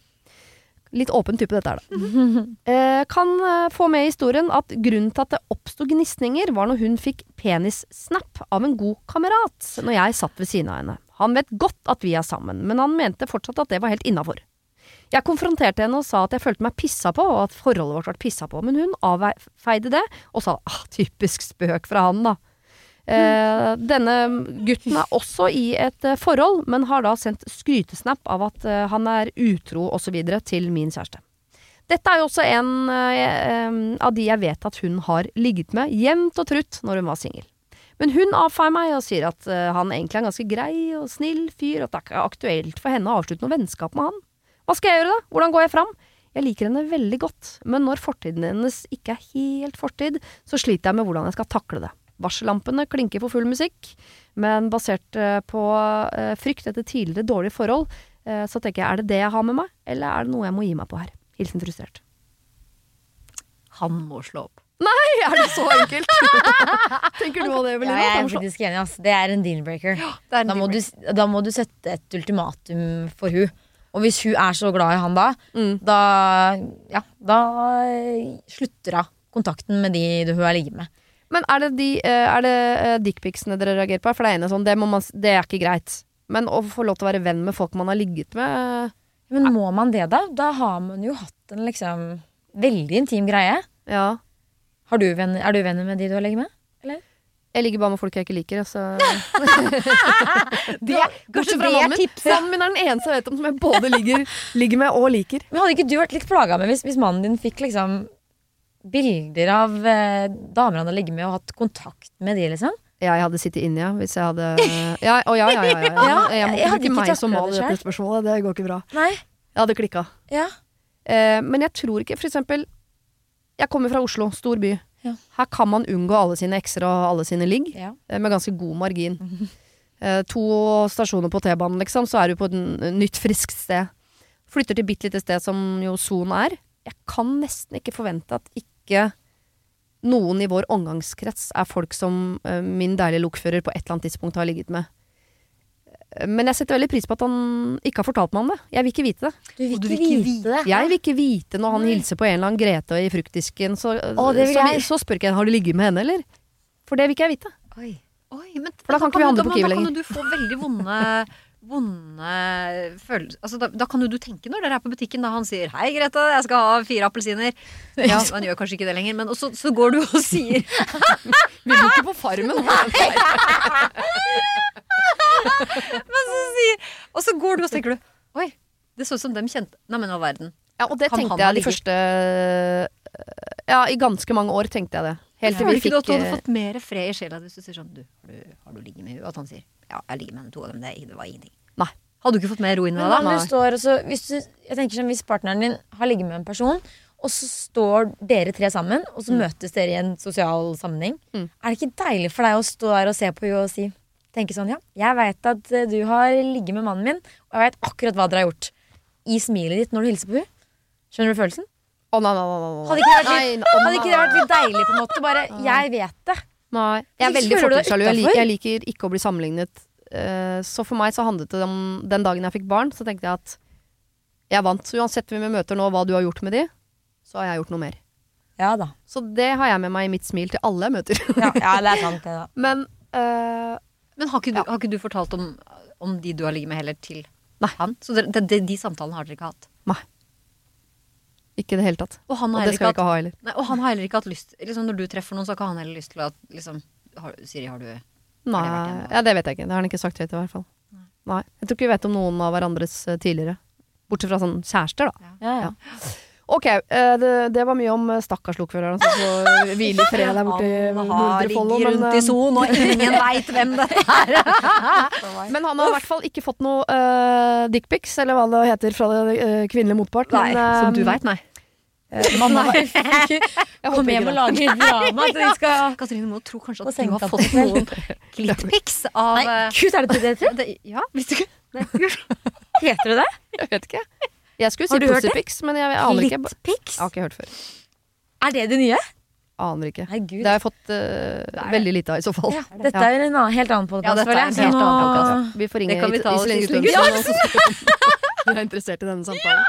[SPEAKER 1] Litt åpen type dette er da. *laughs* Eh, kan få med i historien at grunnen til at det oppsto gnisninger, var når hun fikk penissnap av en god kamerat når jeg satt ved siden av henne. Han vet godt at vi er sammen, men han mente fortsatt at det var helt innafor. Jeg konfronterte henne og sa at jeg følte meg pissa på, og at forholdet vårt ble pissa på, men hun avfeide det og sa ah, typisk spøk fra han, da. Eh, denne gutten er også i et eh, forhold, men har da sendt skrytesnap av at eh, han er utro osv. til min kjæreste. Dette er jo også en eh, av de jeg vet at hun har ligget med jevnt og trutt når hun var singel. Men hun avfeier meg og sier at eh, han egentlig er en ganske grei og snill fyr, og at det er ikke aktuelt for henne å avslutte noe vennskap med han. Hva skal jeg gjøre da? Hvordan går jeg fram? Jeg liker henne veldig godt, men når fortiden hennes ikke er helt fortid, så sliter jeg med hvordan jeg skal takle det. Varsellampene klinker for full musikk, men basert eh, på eh, frykt etter tidligere dårlige forhold, eh, så tenker jeg er det det jeg har med meg, eller er det noe jeg må gi meg på her? Hilsen frustrert.
[SPEAKER 2] Han må slå opp.
[SPEAKER 1] Nei, Er det så enkelt? *laughs* tenker du òg det,
[SPEAKER 4] Ja, jeg er faktisk enig. ass. Det er en deal-breaker.
[SPEAKER 2] Ja,
[SPEAKER 4] Da, da må du sette et ultimatum for hun Og hvis hun er så glad i han da,
[SPEAKER 1] Mm.
[SPEAKER 4] da, ja, da slutter hun kontakten med de hun har ligget med.
[SPEAKER 1] Men er det, de, eh, er det eh, dickpicsene dere reagerer på? For det ene sånn, det, må man, det er ikke greit. Men å få lov til å være venn med folk man har ligget med eh,
[SPEAKER 4] Men må man det, da? Da har man jo hatt en liksom veldig intim greie.
[SPEAKER 1] Ja.
[SPEAKER 4] Har du venner, er du venner med de du har ligget med?
[SPEAKER 1] Jeg ligger bare med folk jeg ikke liker. Altså. *laughs*
[SPEAKER 4] Det,
[SPEAKER 1] kanskje fra mannen min. Mannen min er den eneste jeg vet om som jeg både ligger, ligger med og liker.
[SPEAKER 4] Men hadde ikke du vært litt plaga med hvis, hvis mannen din fikk liksom bilder av eh, damer han har ligget med og hatt kontakt med de, liksom?
[SPEAKER 1] Ja, jeg hadde sittet inne, ja. Hvis jeg hadde Ja, å, ja, ja, ja, ja, *laughs* ja. Jeg må
[SPEAKER 4] jeg ikke
[SPEAKER 1] meg som mal i dette spørsmålet. Det går ikke bra.
[SPEAKER 4] Nei.
[SPEAKER 1] Jeg hadde klikka.
[SPEAKER 4] Ja.
[SPEAKER 1] Eh, men jeg tror ikke, for eksempel Jeg kommer fra Oslo, stor by.
[SPEAKER 4] Ja.
[SPEAKER 1] Her kan man unngå alle sine ekser og alle sine ligg.
[SPEAKER 4] ja.
[SPEAKER 1] eh, med ganske god margin. *laughs* Eh, to stasjoner på T-banen, liksom, så er du på et nytt, friskt sted. Flytter til bitte lite sted som jo Son er. Jeg kan nesten ikke forvente at ikke noen i vår omgangskrets er folk som eh, min deilige lokfører på et eller annet tidspunkt har ligget med. Men jeg setter veldig pris på at han ikke har fortalt meg om det. Jeg vil ikke vite det.
[SPEAKER 4] Du vil
[SPEAKER 2] Og du
[SPEAKER 4] ikke
[SPEAKER 2] vil ikke
[SPEAKER 4] vite det.
[SPEAKER 1] Jeg vil ikke vite når han
[SPEAKER 4] Nei.
[SPEAKER 1] hilser på en eller annen Grete i fruktdisken, så,
[SPEAKER 4] Å, det vil
[SPEAKER 1] så,
[SPEAKER 4] jeg.
[SPEAKER 1] så spør ikke jeg har du ligget med henne, eller? For det vil ikke jeg vite.
[SPEAKER 4] Oi.
[SPEAKER 2] Oi, men,
[SPEAKER 1] For da kan ikke vi handle på Kiwi
[SPEAKER 2] Da kan du få veldig vonde *laughs* Vonde følelser altså, da, da kan jo du tenke når dere er på butikken da han sier 'Hei, Grete, jeg skal ha fire appelsiner'. Ja, *laughs* han gjør kanskje ikke det lenger, men også, så, så går du og sier *laughs*
[SPEAKER 1] Vi bor ikke på Farmen.
[SPEAKER 2] Men så sier Og så går du og så tenker du Oi, det så ut som dem kjente Nei, men all verden.
[SPEAKER 1] Ja, og det
[SPEAKER 2] Kan
[SPEAKER 1] tenkte jeg de første Ja, i ganske mange år tenkte jeg det. Helt til
[SPEAKER 2] Føler
[SPEAKER 1] vi
[SPEAKER 2] ikke du at
[SPEAKER 1] fikk
[SPEAKER 2] du hadde
[SPEAKER 1] eh,
[SPEAKER 2] fått mer fred i sjela hvis du sier sånn du, har, du, har du ligget med henne? At han sier ja, jeg ligger med henne to ganger, men det, det var ingenting.
[SPEAKER 1] Nei.
[SPEAKER 2] Hadde du ikke fått mer ro inn i
[SPEAKER 4] Men
[SPEAKER 2] deg da?
[SPEAKER 4] når du står og så, hvis, du, jeg tenker sånn, hvis partneren din har ligget med en person, og så står dere tre sammen, og så møtes dere i en sosial sammenheng,
[SPEAKER 1] Mm.
[SPEAKER 4] er det ikke deilig for deg å stå der og se på henne og si tenke sånn ja, jeg veit at eh, du har ligget med mannen min, og jeg veit akkurat hva dere har gjort. I smilet ditt når du hilser på henne. Skjønner du følelsen?
[SPEAKER 1] Å nei, nei, nei.
[SPEAKER 4] Hadde ikke litt,
[SPEAKER 1] nei,
[SPEAKER 4] hadde ikke det vært litt deilig, på en måte? Bare jeg vet det.
[SPEAKER 1] Nei. Jeg er veldig fortidssjalu. Jeg, jeg liker ikke å bli sammenlignet. Eh, så for meg så handlet det om den dagen jeg fikk barn, så tenkte jeg at jeg vant. Så uansett hvem vi møter nå, hva du har gjort med de, så har jeg gjort noe mer.
[SPEAKER 4] Ja da.
[SPEAKER 1] Så det har jeg med meg i mitt smil til alle jeg møter.
[SPEAKER 4] Ja, ja det er *laughs* sant, det, da.
[SPEAKER 1] Men eh,
[SPEAKER 2] Men har ikke, du,
[SPEAKER 1] Ja.
[SPEAKER 2] har ikke du fortalt om, om de du har ligget med heller til
[SPEAKER 1] Nei.
[SPEAKER 2] han? Så de, de, de samtalene har dere ikke hatt? Nei.
[SPEAKER 1] ikke i det hele tatt.
[SPEAKER 2] Og han
[SPEAKER 1] Og det skal vi ikke ha heller.
[SPEAKER 2] Nei, og han har heller ikke hatt lyst liksom Når du treffer noen, så har ikke han heller lyst til at liksom, har, Siri, har du
[SPEAKER 1] Nei,
[SPEAKER 2] Har det vært
[SPEAKER 1] ja, det vet jeg ikke. Det har han ikke sagt høyt i hvert fall. Nei. Jeg tror ikke vi vet om noen av hverandres eh, tidligere. Bortsett fra sånn kjærester, da.
[SPEAKER 4] Ja, ja.
[SPEAKER 1] Ok, eh, det, det var mye om eh, stakkars lokføreren som får hvile *laughs* i fred der borte i
[SPEAKER 2] Han har
[SPEAKER 1] Nordre Follo.
[SPEAKER 2] rundt i
[SPEAKER 1] eh,
[SPEAKER 2] Son, og ingen *laughs* veit hvem det er. *laughs*
[SPEAKER 1] men han har i hvert fall ikke fått noe uh, dickpics, eller hva det heter fra det uh, kvinnelige motpart.
[SPEAKER 2] Nei,
[SPEAKER 1] men, uh,
[SPEAKER 2] som du veit, nei.
[SPEAKER 4] Mamma,
[SPEAKER 1] Jeg
[SPEAKER 4] kom
[SPEAKER 1] håper
[SPEAKER 4] hjem og
[SPEAKER 1] det.
[SPEAKER 4] drama. Vi skal
[SPEAKER 2] Katrine Moe tror kanskje at du har fått noen glittpics av
[SPEAKER 4] Nei, gud, er det det det
[SPEAKER 2] heter? Ja, visste du ikke?
[SPEAKER 4] Heter det det?
[SPEAKER 1] Jeg vet ikke. Jeg skulle si pussypics, men jeg aner ikke. Jeg
[SPEAKER 4] Littpics?
[SPEAKER 1] har ikke hørt før.
[SPEAKER 4] Er det det nye?
[SPEAKER 1] Aner ikke.
[SPEAKER 4] Nei, gud.
[SPEAKER 1] Det har jeg fått eh, veldig lite av i så fall.
[SPEAKER 4] Ja, dette er en annen, helt annen
[SPEAKER 2] Ja,
[SPEAKER 4] podkast,
[SPEAKER 2] dette er en
[SPEAKER 4] føler jeg.
[SPEAKER 2] helt annen
[SPEAKER 4] nå-.
[SPEAKER 1] Vi får ringe
[SPEAKER 2] Det kan vi ta oss
[SPEAKER 1] Iselin
[SPEAKER 2] i
[SPEAKER 1] Guttormsen. Hun er interessert i denne samtalen.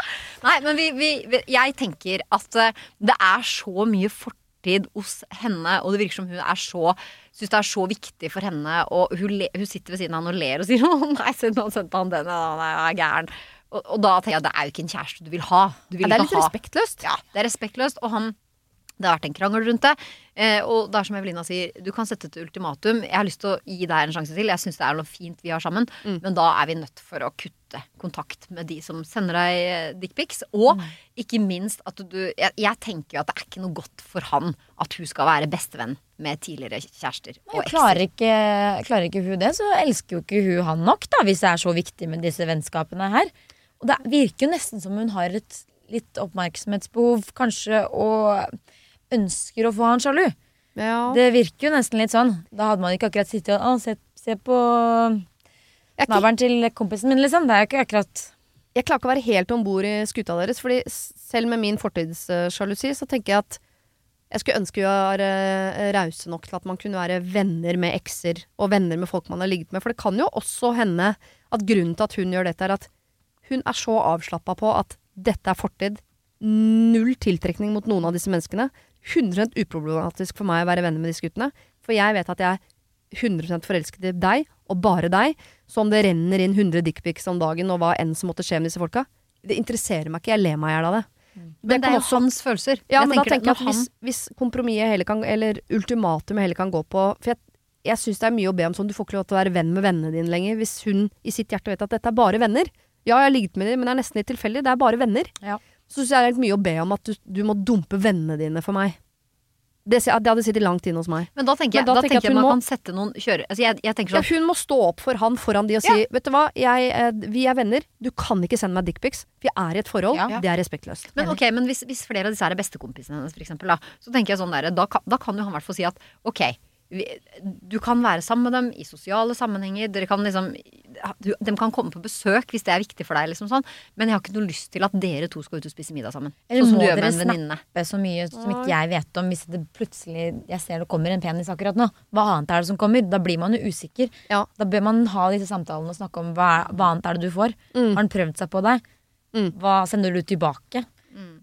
[SPEAKER 2] Nei, men vi, vi, jeg tenker at eh, det er så mye fortid hos henne, og det virker som hun er så Syns det er så viktig for henne, og hun, le, hun sitter ved siden av han og ler og sier *laughs* 'Å nei, se, han, sendte han den, han er gæren'. Og, og da tenker jeg at det er jo ikke en kjæreste du vil ha. Du vil
[SPEAKER 1] Ja, det er litt
[SPEAKER 2] ha
[SPEAKER 1] respektløst.
[SPEAKER 2] Ja, det er respektløst, og han det har vært en krangel rundt det. Eh, og det er som Evelina sier, du kan sette et ultimatum. Jeg har lyst til å gi deg en sjanse til. Jeg syns det er noe fint vi har sammen.
[SPEAKER 1] Mm.
[SPEAKER 2] Men da er vi nødt for å kutte kontakt med de som sender deg eh, dickpics. Og
[SPEAKER 1] Mm.
[SPEAKER 2] ikke minst at du jeg, jeg tenker jo at det er ikke noe godt for han at hun skal være bestevenn med tidligere kjærester og ekser.
[SPEAKER 4] klarer ikke, klarer ikke hun det, så elsker jo ikke hun han nok, da, hvis det er så viktig med disse vennskapene her. Og det virker jo nesten som hun har et litt oppmerksomhetsbehov, kanskje, og ønsker å få han sjalu.
[SPEAKER 1] Ja.
[SPEAKER 4] Det virker jo nesten litt sånn. Da hadde man ikke akkurat sittet og Å, se, se på navlen til kompisen min, liksom. Det er jo ikke akkurat
[SPEAKER 1] jeg klarer ikke å være helt om bord i skuta deres, fordi selv med min fortidssjalusi, så tenker jeg at jeg skulle ønske vi var eh, rause nok til at man kunne være venner med ekser, og venner med folk man har ligget med. For det kan jo også hende at grunnen til at hun gjør dette, er at hun er så avslappa på at dette er fortid. Null tiltrekning mot noen av disse menneskene. 100 uproblematisk for meg å være venner med disse guttene. For jeg vet at jeg er 100 forelsket i deg, og bare deg. Så om det renner inn 100 dickpics om dagen, og hva enn som måtte skje med disse folka, det interesserer meg ikke. Jeg ler meg i hjel av det.
[SPEAKER 2] Men
[SPEAKER 1] det
[SPEAKER 2] det er jo
[SPEAKER 1] også-
[SPEAKER 2] hans følelser.
[SPEAKER 1] Ja,
[SPEAKER 2] Jeg
[SPEAKER 1] men
[SPEAKER 2] tenker da
[SPEAKER 1] tenker jeg at hvis, hvis kompromisset hele kan, eller ultimatumet heller kan gå på For jeg, jeg syns det er mye å be om sånn, du får ikke lov til å være venn med vennene dine lenger. Hvis hun i sitt hjerte vet at dette er bare venner. Ja, jeg har ligget med dem, men det er nesten litt tilfeldig. Det er bare venner.
[SPEAKER 4] Ja.
[SPEAKER 1] Så syns jeg det er litt mye å be om at du, du må dumpe vennene dine for meg. Det, det hadde sittet langt inne hos meg.
[SPEAKER 2] Men da tenker jeg,
[SPEAKER 1] da
[SPEAKER 2] da
[SPEAKER 1] tenker jeg at hun
[SPEAKER 2] man
[SPEAKER 1] må-
[SPEAKER 2] kan sette noen kjøre... Altså jeg, jeg sånn,
[SPEAKER 1] Ja, hun må stå opp for han foran de og si Vet du hva, jeg, eh, vi er venner. Du kan ikke sende meg dickpics. Vi er i et forhold.
[SPEAKER 2] Ja.
[SPEAKER 1] Det er respektløst.
[SPEAKER 2] Men okay, men hvis, hvis flere av disse er bestekompisene hennes, for eksempel, da, så tenker jeg sånn der, da, kan- da kan jo han i hvert fall si at ok, du kan være sammen med dem i sosiale sammenhenger. Dere kan liksom De kan komme på besøk hvis det er viktig for deg, liksom sånn. Men jeg har ikke noe lyst til at dere to skal ut og spise middag sammen.
[SPEAKER 4] Eller
[SPEAKER 2] sånn
[SPEAKER 4] må dere snappe så mye som ikke jeg vet om, hvis det plutselig jeg ser det kommer en penis akkurat nå. Hva annet er det som kommer? Da blir man jo usikker.
[SPEAKER 1] Ja.
[SPEAKER 4] Da bør man ha disse samtalene og snakke om hva, hva annet er det du får.
[SPEAKER 1] Mm.
[SPEAKER 4] Har han prøvd seg på deg?
[SPEAKER 1] Mm.
[SPEAKER 4] Hva sender du tilbake?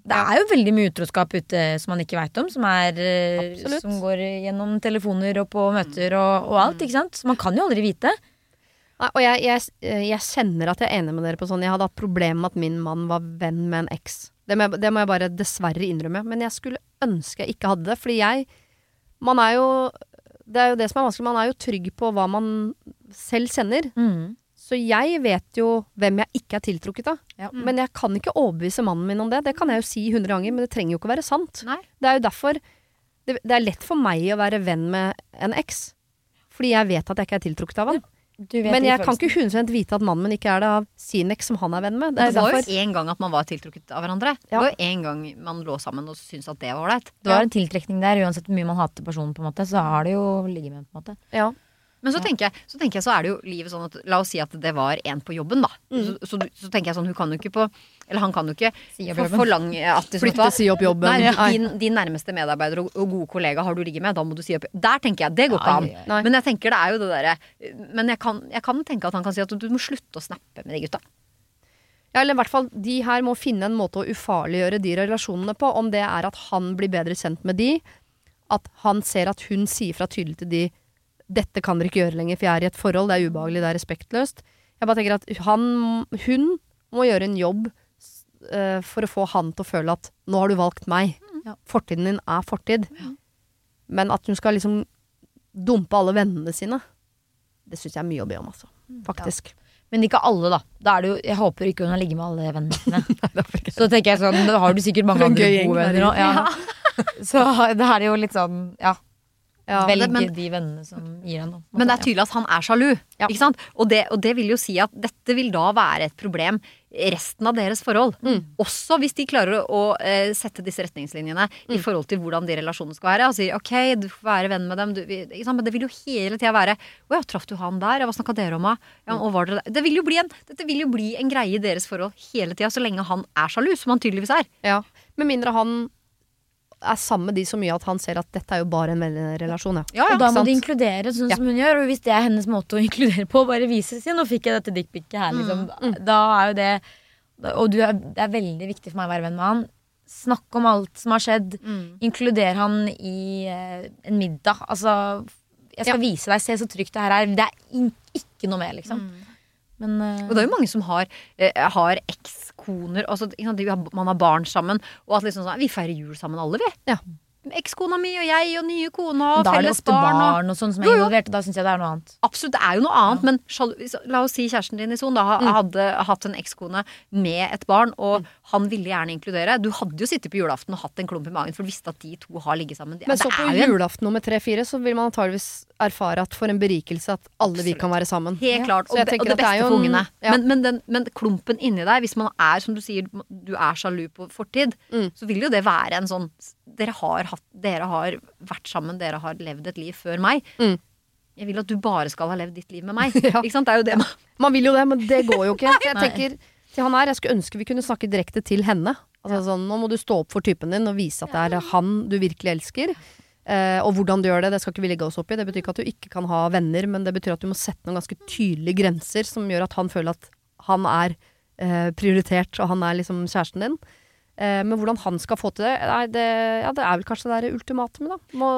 [SPEAKER 4] Det er jo veldig mye utroskap ute som man ikke veit om, som, er, eh, som går gjennom telefoner og på møter og, og alt. ikke sant? Så man kan jo aldri vite.
[SPEAKER 1] Nei, og jeg, jeg, jeg kjenner at jeg er enig med dere på sånn. Jeg hadde hatt problemer med at min mann var venn med en eks. Det, må jeg- det må jeg bare dessverre innrømme. Men jeg skulle ønske jeg ikke hadde det. Fordi jeg Man er jo Det er jo det som er vanskelig. Man er jo trygg på hva man selv kjenner. Så jeg vet jo hvem jeg ikke er tiltrukket av.
[SPEAKER 4] Ja.
[SPEAKER 1] Men jeg kan ikke overbevise mannen min om det. Det kan jeg jo si hundre ganger, men det trenger jo ikke å være sant.
[SPEAKER 2] Nei.
[SPEAKER 1] Det er jo derfor det, det er lett for meg å være venn med en eks. Fordi jeg vet at jeg ikke er tiltrukket av han.
[SPEAKER 4] Du vet
[SPEAKER 1] Men jeg kan ikke 100 vite at mannen min ikke er det av sin eks som han er venn med. Det
[SPEAKER 2] Det,
[SPEAKER 1] er
[SPEAKER 2] var jo en gang at man var tiltrukket av hverandre. Det var jo en gang man lå sammen og syntes at det var ålreit.
[SPEAKER 4] Det var en tiltrekning der, uansett hvor mye man hater personen, på en måte, så har det jo ligget med, på en måte.
[SPEAKER 1] Ja.
[SPEAKER 2] Men så tenker, jeg, så tenker jeg så er det jo livet sånn at La oss si at det var en på jobben, da. Så, så, så tenker jeg sånn, hun kan jo ikke på Eller han kan jo ikke
[SPEAKER 4] Si
[SPEAKER 2] for, forlange at liksom,
[SPEAKER 1] Flytte, si opp jobben.
[SPEAKER 2] Nei, din, din nærmeste medarbeider og, og gode kollega har du ligget med, da må du si opp Der tenker jeg, det går ikke
[SPEAKER 4] Ja,
[SPEAKER 2] an. Men jeg tenker det er jo det derre Men jeg kan, jeg kan tenke at han kan si at du må slutte å snappe med de gutta.
[SPEAKER 1] Ja, eller i hvert fall, de her må finne en måte å ufarliggjøre de relasjonene på. Om det er at han blir bedre kjent med de, at han ser at hun sier fra tydelig til de 'Dette kan dere ikke gjøre lenger, for jeg er i et forhold, det er ubehagelig, det er respektløst'. Jeg bare tenker at han, hun må gjøre en jobb eh, for å få han til å føle at 'nå har du valgt meg'.
[SPEAKER 4] Ja.
[SPEAKER 1] Fortiden din er fortid. Men at hun skal liksom dumpe alle vennene sine, det syns jeg er mye å be om, altså. Faktisk.
[SPEAKER 4] Men ikke alle, da. da er det jo, jeg håper ikke hun har ligget med alle vennene sine. *laughs* Så tenker jeg sånn, da har du sikkert mange andre gode venner òg. Ja. *laughs* Så da er det jo litt sånn, ja.
[SPEAKER 1] Ja,
[SPEAKER 2] Velge men-
[SPEAKER 4] de vennene som gir deg noe.
[SPEAKER 2] Men det er tydelig at han er sjalu.
[SPEAKER 1] Ja.
[SPEAKER 2] Ikke sant? Og, det, og det vil jo si at dette vil da være et problem resten av deres forhold. Også hvis de klarer å, eh, sette disse retningslinjene i forhold til hvordan de relasjonene skal være. Og sier ok, du får være venn med dem. Du, ikke sant? Men det vil jo hele tida være Å ja, traff du han der? Hva snakka dere om? Ja, og var dere der? Det vil jo bli en, dette vil jo bli en greie i deres forhold hele tida, så lenge han er sjalu, som han tydeligvis er.
[SPEAKER 1] Ja, med mindre han er sammen med de så mye at han ser at dette er jo bare en vennerelasjon. Ja.
[SPEAKER 2] Ja,
[SPEAKER 4] Og da må du inkludere sånn
[SPEAKER 1] Ja.
[SPEAKER 4] som hun gjør. Og hvis det er hennes måte å inkludere på, bare vise sin 'nå fikk jeg dette dickpicet her', liksom. Da er jo det Og du er, det er veldig viktig for meg å være venn med han. Snakk om alt som har skjedd. Inkluder han i eh, en middag. Altså Jeg skal vise deg, se så trygt det her er. Det er ikke noe mer, liksom. Men uh...
[SPEAKER 2] Og det er jo mange som har, uh, har ekskoner. Altså, man har barn sammen. Og at liksom sånn Vi feirer jul sammen alle, vi.
[SPEAKER 1] Ja.
[SPEAKER 2] Ekskona mi og jeg og nye kona og
[SPEAKER 4] da er det
[SPEAKER 2] felles
[SPEAKER 4] ofte
[SPEAKER 2] barn. og
[SPEAKER 4] og sånn som er involvert. og Da syns jeg det er noe annet.
[SPEAKER 2] Absolutt, det er jo noe annet, men la oss si kjæresten din i Son da, hadde
[SPEAKER 1] Mm.
[SPEAKER 2] hadde hatt en ekskone med et barn, og han ville gjerne inkludere. Du hadde jo sittet på julaften og hatt en klump i magen, for du visste at de to har ligget sammen. Det-
[SPEAKER 1] Men så på julaften nummer tre-fire så vil man antageligvis erfare at for en berikelse at alle vi kan være sammen.
[SPEAKER 2] Helt klart.
[SPEAKER 1] Så
[SPEAKER 2] Og, det, og det
[SPEAKER 1] det
[SPEAKER 2] beste
[SPEAKER 1] jo
[SPEAKER 2] for ungene.
[SPEAKER 1] ja.
[SPEAKER 2] Men, men, den, men klumpen inni deg, hvis man er, som du sier, du er sjalu på fortid,
[SPEAKER 1] Mm.
[SPEAKER 2] så vil jo det være en sånn Dere har, hatt, dere har vært sammen, dere har levd et liv før meg.
[SPEAKER 1] Mm.
[SPEAKER 2] Jeg vil at du bare skal ha levd ditt liv med meg. *laughs*
[SPEAKER 1] Ja.
[SPEAKER 2] Ikke sant? Det er jo det man
[SPEAKER 1] Man vil jo det, men det går jo ikke. *laughs* Jeg tenker til han her, jeg skulle ønske vi kunne snakke direkte til henne. Altså sånn, Nå må du stå opp for typen din og vise at det er han du virkelig elsker. Eh, og hvordan du gjør det, det skal ikke vi legge oss opp i. Det betyr ikke at du ikke kan ha venner, men det betyr at du må sette noen ganske tydelige grenser som gjør at han føler at han er eh, prioritert, og han er liksom kjæresten din. Eh, men hvordan han skal få til det, nei, det, ja, det er vel kanskje det der ultimatumet, da. Må,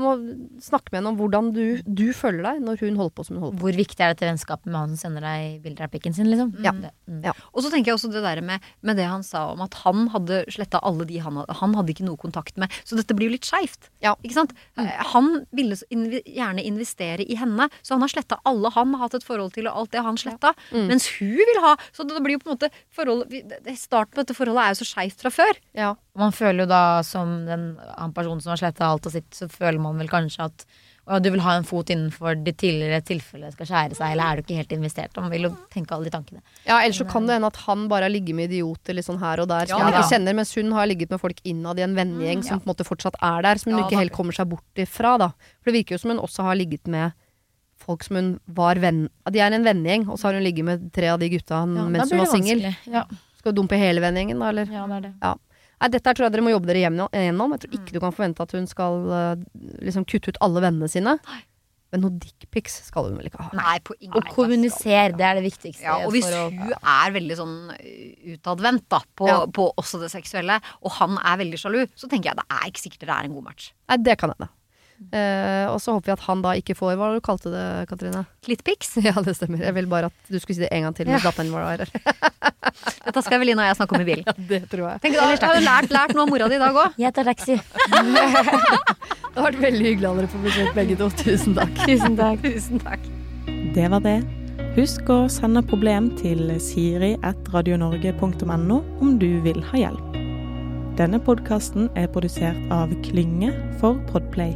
[SPEAKER 1] må snakke med henne om hvordan du, du føler deg når hun holder på som hun holder på.
[SPEAKER 4] Hvor viktig er dette vennskapet med han som sender deg bilder av pikken sin, liksom?
[SPEAKER 1] Ja.
[SPEAKER 4] Det, mm.
[SPEAKER 2] Og så tenker jeg også det der med, med det han sa om at han hadde sletta alle de han hadde Han hadde ikke noe kontakt med. Så dette blir jo litt skeivt.
[SPEAKER 1] Ja.
[SPEAKER 2] Ikke sant? Mm. Han ville gjerne investere i henne, så han har sletta alle han har hatt et forhold til, og alt det han sletta. Mens hun vil ha Så det blir jo på en måte forholdet det- Starten på dette forholdet er jo så skeivt fra før.
[SPEAKER 1] Ja.
[SPEAKER 4] Man føler jo da, som den, han personen som har sletta alt av sitt, så føler man vel kanskje at å, du vil ha en fot innenfor det tidligere tilfellet skal skjære seg, eller er du ikke helt investert? Man vil jo tenke alle de tankene.
[SPEAKER 1] Ja, ellers så kan det hende at han bare har ligget med idioter litt sånn her og der som
[SPEAKER 2] Ja,
[SPEAKER 1] han ikke
[SPEAKER 4] ja.
[SPEAKER 1] kjenner, mens hun har ligget med folk innad i en vennegjeng som på en måte fortsatt er der, som hun
[SPEAKER 2] Ja,
[SPEAKER 1] ikke helt kommer seg bort ifra, da. For det virker jo som hun også har ligget med folk som hun var venn De er en vennegjeng, og så har hun ligget med tre av de gutta
[SPEAKER 4] Ja,
[SPEAKER 1] mens
[SPEAKER 4] da
[SPEAKER 1] hun
[SPEAKER 4] blir
[SPEAKER 1] var
[SPEAKER 4] det
[SPEAKER 1] singel.
[SPEAKER 4] vanskelig. Ja,
[SPEAKER 1] Skal du dumpe hele vennegjengen, da, eller?
[SPEAKER 4] ja, det er det.
[SPEAKER 1] Nei, dette her tror jeg dere må jobbe dere gjennom. Jeg tror ikke du kan forvente at hun skal eh, liksom kutte ut alle vennene sine. Men noe dickpics skal hun vel ikke ha.
[SPEAKER 2] Nei, på ingen
[SPEAKER 4] Og kommuniser, det er det viktigste.
[SPEAKER 2] Ja, og hvis
[SPEAKER 4] for å-
[SPEAKER 2] hun er veldig sånn uh, utadvendt da, på,
[SPEAKER 1] Ja.
[SPEAKER 2] på også det seksuelle, og han er veldig sjalu, så tenker jeg det er ikke sikkert det er en god match.
[SPEAKER 1] Nei, det kan hende. Eh, og så håper vi at han da ikke får Hva var det du kalte det, Katrine?
[SPEAKER 2] Klittpics. *laughs*
[SPEAKER 1] Ja, det stemmer. Jeg vil bare at du skulle si det en gang til Ja. datteren vår var her. *laughs*
[SPEAKER 2] Dette skal Evelina og jeg snakke om i bilen. *laughs*
[SPEAKER 1] det tror jeg.
[SPEAKER 2] Tenk, da har du lært, lært noe av mora di i dag òg.
[SPEAKER 4] Jeg tar taxi.
[SPEAKER 1] Det har vært veldig hyggelig å ha dere på besøk begge to. Tusen takk.
[SPEAKER 4] Tusen takk.
[SPEAKER 2] Tusen takk.
[SPEAKER 5] Det var det. Husk å sende problem til siri.radionorge.no om du vil ha hjelp. Denne podkasten er produsert av Klynge for Podplay.